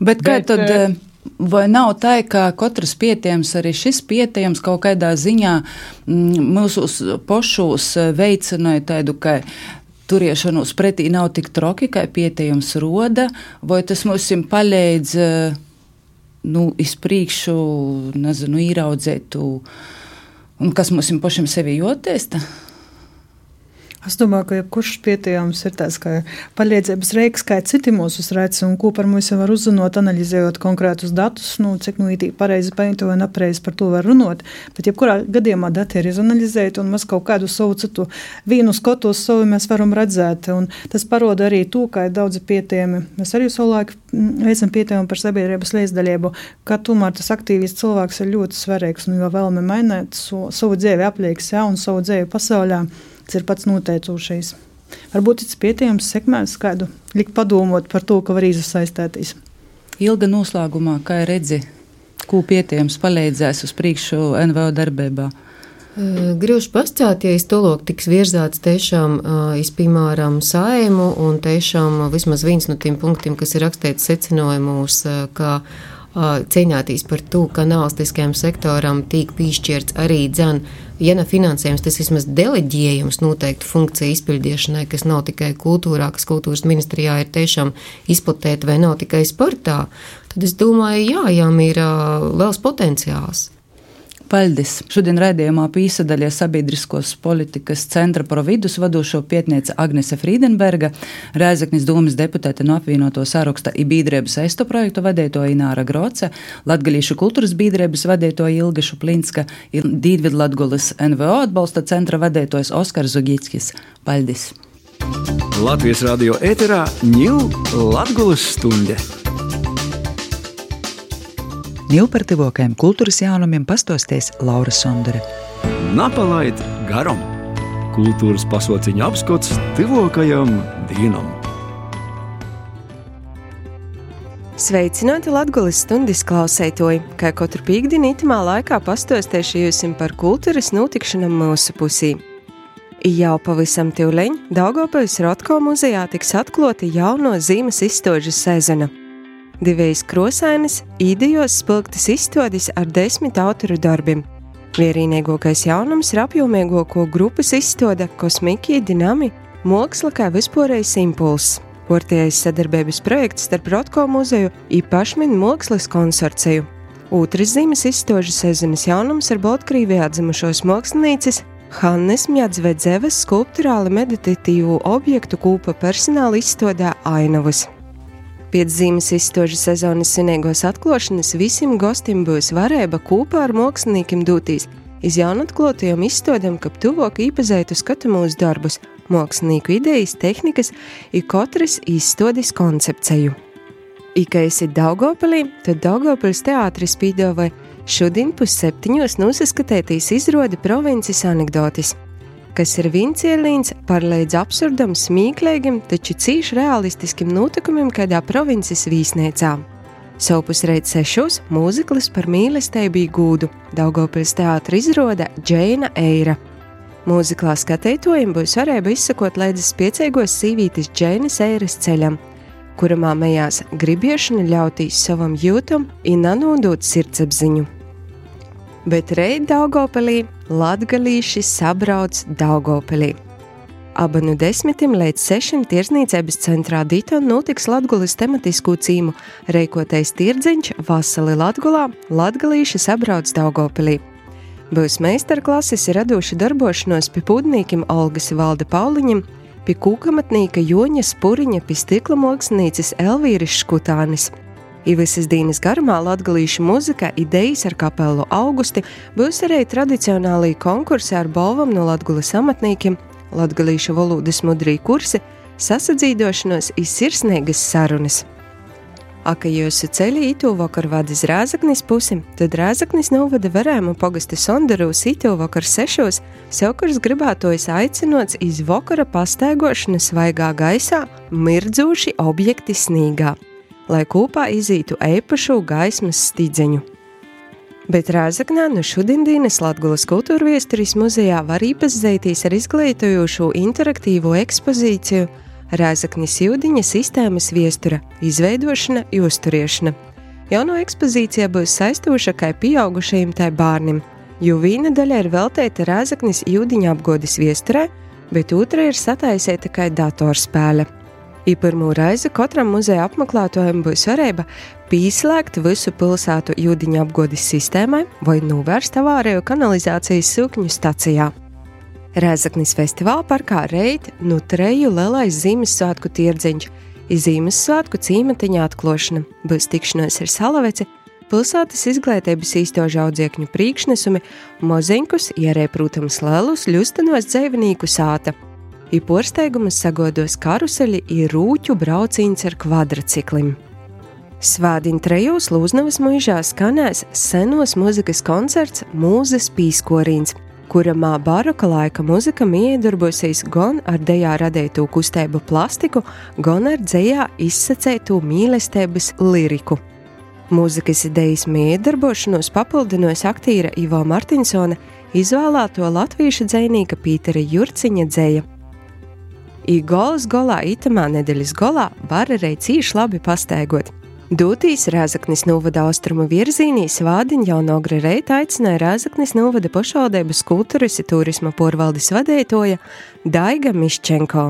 Bet, Bet kā tad? Uh, Vai nav tā, ka katrs pietiekams, arī šis pietiekams kaut kādā ziņā mm, mūsu pošos eh, veicināja tādu, ka turēšanos pretī nav tik troki, kā pietiekams roda, vai tas mums palīdz nu, izpriekšu, nezinu, īraudzēt, un kas mums pašiem sevi jūties? Es domāju, ka jebkurš pietiekams ir tāds kā palīdzības reiks, kā citi mūsu redz, un ko par mums var uzzinot, analizējot konkrētus datus, nu, cik nu ītī pareizi paņemto vai nepareizi par to var runāt. Bet jebkurā gadījumā dati ir izanalizēti, un mēs kaut kādu savu citu vienu skotos savu mēs varam redzēt, un tas paroda arī to, ka ir daudzi pietiekami. Mēs arī savulaik mm, veicam pietiekumu par sabiedrības līdzdalību, ka tomēr tas aktīvs cilvēks ir ļoti svarīgs, un jo vēlme mainīt savu, savu dzīvi aplieks, ja, un savu dzīvi pasaulē tas ir pats noteicošais. Varbūt tas pietiekams sekmēs kādu likt padomot par to, ka var izsaistēties. Ilga noslēgumā, kā redzi, ko pietiekams palīdzēs uz priekšu NVO darbībā? Grūti pastāstīt, ja iztolok tiks virzāts tiešām piemēram, saimu un tiešām vismaz viens no tiem punktiem, kas ir rakstīts secinājumos, ka cīnāties par to, ka nevalstiskajam sektoram tiek piešķirts arī dzēn, ja ne finansējums, tas vismaz deleģējums noteiktu funkciju izpildīšanai, kas nav tikai kultūrā, kas kultūras ministrijā ir tiešām izplatīta vai nav tikai sportā, tad es domāju, jā, jām ir uh, liels potenciāls. Paldies! Šodien raidījumā pīsadaļa sabiedriskos politikas centra providus vadošo pietniece Agnese Friedenberga, Rēzaknis domas deputāte no apvienoto saraksta Ibīdrēbas aisto projektu vadīto Ināra Groce, Latgalīšu kultūras bīdrēbas vadīto Ilga Šuplinska Dīdvid Latgulas NVO atbalsta centra vadītājs Oskars Zugīckis. Paldies! Latvijas radio ēterā ņūl Latgulas stunde! Nilu par tuvākajiem kultūras jaunumiem pastosties Laura Sondere. Napalaid garam! Kultūras pasauciņa apskats tuvākajam dienam! Sveicināti Latvijas stundas klausētoji, kā katru pīkdienu itamā laikā pastostēšījusim par kultūras notikšanām mūsu pusī. Jau pavisam tīvleņ Daugopils Rotko muzejā tiks atklāta jauno zīmes izstāžu sezona – Divējas krosainas, īdejos spilgtas izstādes ar desmit autoru darbiem. Vienīgākais jaunums ir apjomīgāko grupas izstāde Kosmikija Dinami - māksla kā vispārējais impulss. Portējas sadarbības projekts starp Rotko muzeju un Pašminu mākslas konsorciju. Otrs zīmes izstāžu sezonas jaunums ir Baltkrievijā dzimušos mākslinieces Hannes Mjadzvedzevas skulptūrāli meditatīvu objektu kūpa personāla izstādē Ainavas. Piedzīmes izstožu sezonas svinīgos atklāšanas visiem gostiem būs varēja kopā ar māksliniekiem doties iz jaunatklātajiem izstādēm, ka tuvāk īpazētu skatu mūsu darbus, mākslinieku idejas, tehnikas, ir katras izstādes koncepciju. Ika esi Daugopilī, tad Daugopils teātris pīdāvāja šodien pusseptiņos nosaskatētīs izrodi provinces anekdotis, kas ir vincielīns par līdz absurdam, smīklīgam, taču cīši realistiskim notikumiem kādā provinces vīsniecā. Sopus reiz sešos mūziklis par mīlestību gūdu Daugopils teātra izrāda Džeina Eira. Mūziklā skatītājiem būs varēja izsakot līdz spiecīgos sīvītis Džeinas Eiras ceļam, kuramā mējās gribiešana ļautīs savam jūtam un nanūdot sirdsapziņu. Bet reit Daugopilī latgalīši sabrauc Daugopilī. Aba no desmitiem līdz sešiem tirsniecības centrā Dītā notiks Latvijas tematisku cīmu reikotais tirdziņš Vasali Latgulā, Latgalīši sabrauc Daugopilī. Būs meistarklases radoši darbošanos pie pūdnīkiem Olgas Valde Pauliņam, pie kūkamatnīka Joņa Spuriņa, pie stikla mākslinieces Elvīras Škutānis. I visas dienas garumā latgalīšu muzika, idejas ar kapelu augusti, būs arī tradicionālī konkursi ar balvam no latgulas amatniekiem, latgalīšu valodas mudrī kursi, sasadzīdošanos iz sirsnīgas sarunas. Aka jūsu ceļi itu vakar vadis Rāzaknis pusi, tad Rāzaknis novada varēmu pogasta Sondaru itu vakar sešos, savukārt gribētojas aicinots iz vakara pastaigošana svaigā gaisā, mirdzūši objekti snīgā, lai kopā izītu eipašu gaismas stīdzeņu bet Rāzaknā no šodienas Latvijas kultūra viesturis muzejā var iepazīties ar izglītojošu interaktīvo ekspozīciju Rāzaknis jūdiņa sistēmas viestura izveidošana, uzturēšana. Jauno ekspozīcija būs saistoša kā pieaugušajiem tai bērniem, jo viena daļa ir veltīta Rāzaknis jūdiņa apgodas viesturē, bet otra ir sataisīta kā datorspēle. Pirmo reizi katram muzeja apmeklētājam būs varība pieslēgt visu pilsētu jūdiņu apgādes sistēmai vai novērst avāriju kanalizācijas sūkņu stacijā. Rēzaknis festivāla parkā reit nu treju lielais Ziemassvētku tirdziņš, Ziemassvētku cīmatiņa atklāšana, būs tikšanās ar salaveci, pilsētas izglītības īstožu audziekņu priekšnesumi, moziņkus, ierē, protams, lielus ļustenos dzīvnieku sāta – I porsteigumus sagodos karuseļi ir rūķu brauciens ar kvadraciklim. Svādiņa trejos Lūznavas mūžā skanēs senos mūzikas koncerts Mūzes pīskorīns, kuramā baroka laika muzika miedarbosies gan ar dejā radītu kustību plastiku, gan ar dzējā izsacētu mīlestības liriku. Mūzikas idejas miedarbošanos papildinos aktīra Ivo Martinsona izvēlēto latviešu dzēnīka Pītera Jurciņa dzēja I golas golā, itamā nedēļas golā var arī cīši labi pastaigot. Dūtīs Rēzaknis novada austrumu virzienī svādiņa jau no Grereita aicināja Rēzaknis novada pašvaldības kultūras turisma porvaldes vadētoja Daiga Miščenko.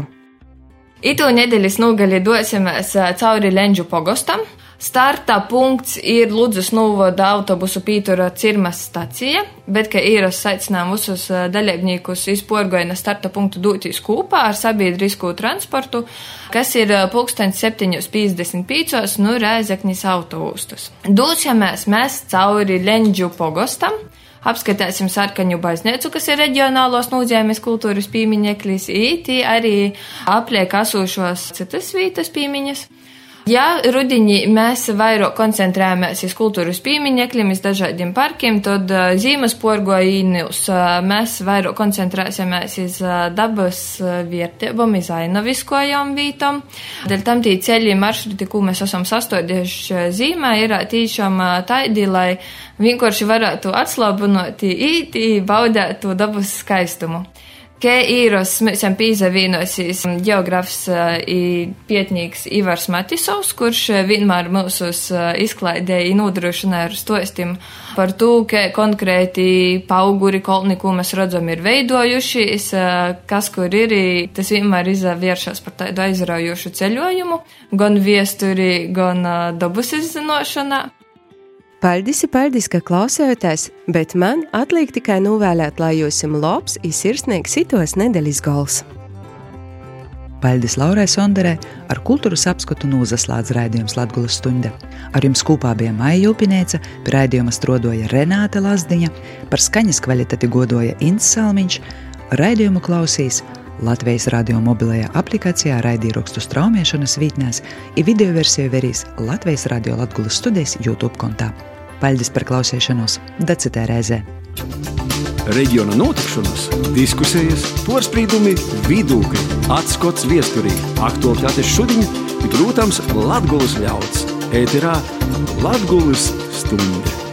Itu nedēļas nogali dosimies cauri Lenģu pogostam, Starta punkts ir Ludus novada autobusu pītura Cirmas stacija, bet, ka īras aicinām visus dalībniekus izporgoina starta punktu dūtīs kopā ar sabiedrisko transportu, kas ir pulksteņs 7.55 no Rēzeknis autostus. Dūsimies mēs cauri Lenģu pogostam, apskatīsim sarkaņu baznīcu, kas ir reģionālos nozīmes kultūras piemineklis, īti arī apliek esošos citas vietas piemiņas. Ja rudenī mēs vairāk koncentrējamies uz kultūras pieminekļiem, uz dažādiem parkiem, tad zīmes porgojīnus uh, mēs vairāk koncentrēsimies uz dabas vietībām, uz ainaviskojām vītām. Dēļ tam tī ceļi maršruti, ko mēs esam sastādījuši zīmē, ir tīšām taidi, lai vienkārši varētu atslābinot, īti, baudēt to dabas skaistumu. Ke īros mēs esam pīzavīnosis geogrāfs i pietnīgs Ivars Matisovs, kurš vienmēr mūsus izklaidēja nodrošināja ar stostim par to, ka konkrēti pauguri kolni, ko mēs redzam, ir veidojušies, kas kur ir, tas vienmēr izvēršas par tādu aizraujošu ceļojumu, gan viesturi, gan dabas izzinošanā. Paldies, paldies, ka klausāties, bet man atliek tikai novēlēt, lai jūs esat labs, izsirsnieks, sitos nedēļas gals. Paldies Laurai Sonderē, ar kultūras apskatu nozaslēdz raidījums Latvijas stunda. Ar jums kopā bija Maija Upinēca, pie raidījuma strodoja Renāte Lazdiņa, par skaņas kvalitāti godoja Inns Salmiņš, raidījumu klausīs Latvijas radio mobilajā aplikācijā raidījumstu straumēšanas vītnēs, ir video versiju verīs Latvijas radio Latvijas studijas YouTube kontā. Paldies par klausīšanos! Dacitē reizē! Reģiona notikšanas, diskusijas, porcelāna, vidūkļi, atskats viesturī, aktuālitātes šodien, protams, Latvijas ļauds. Ēterā Latvijas stunde.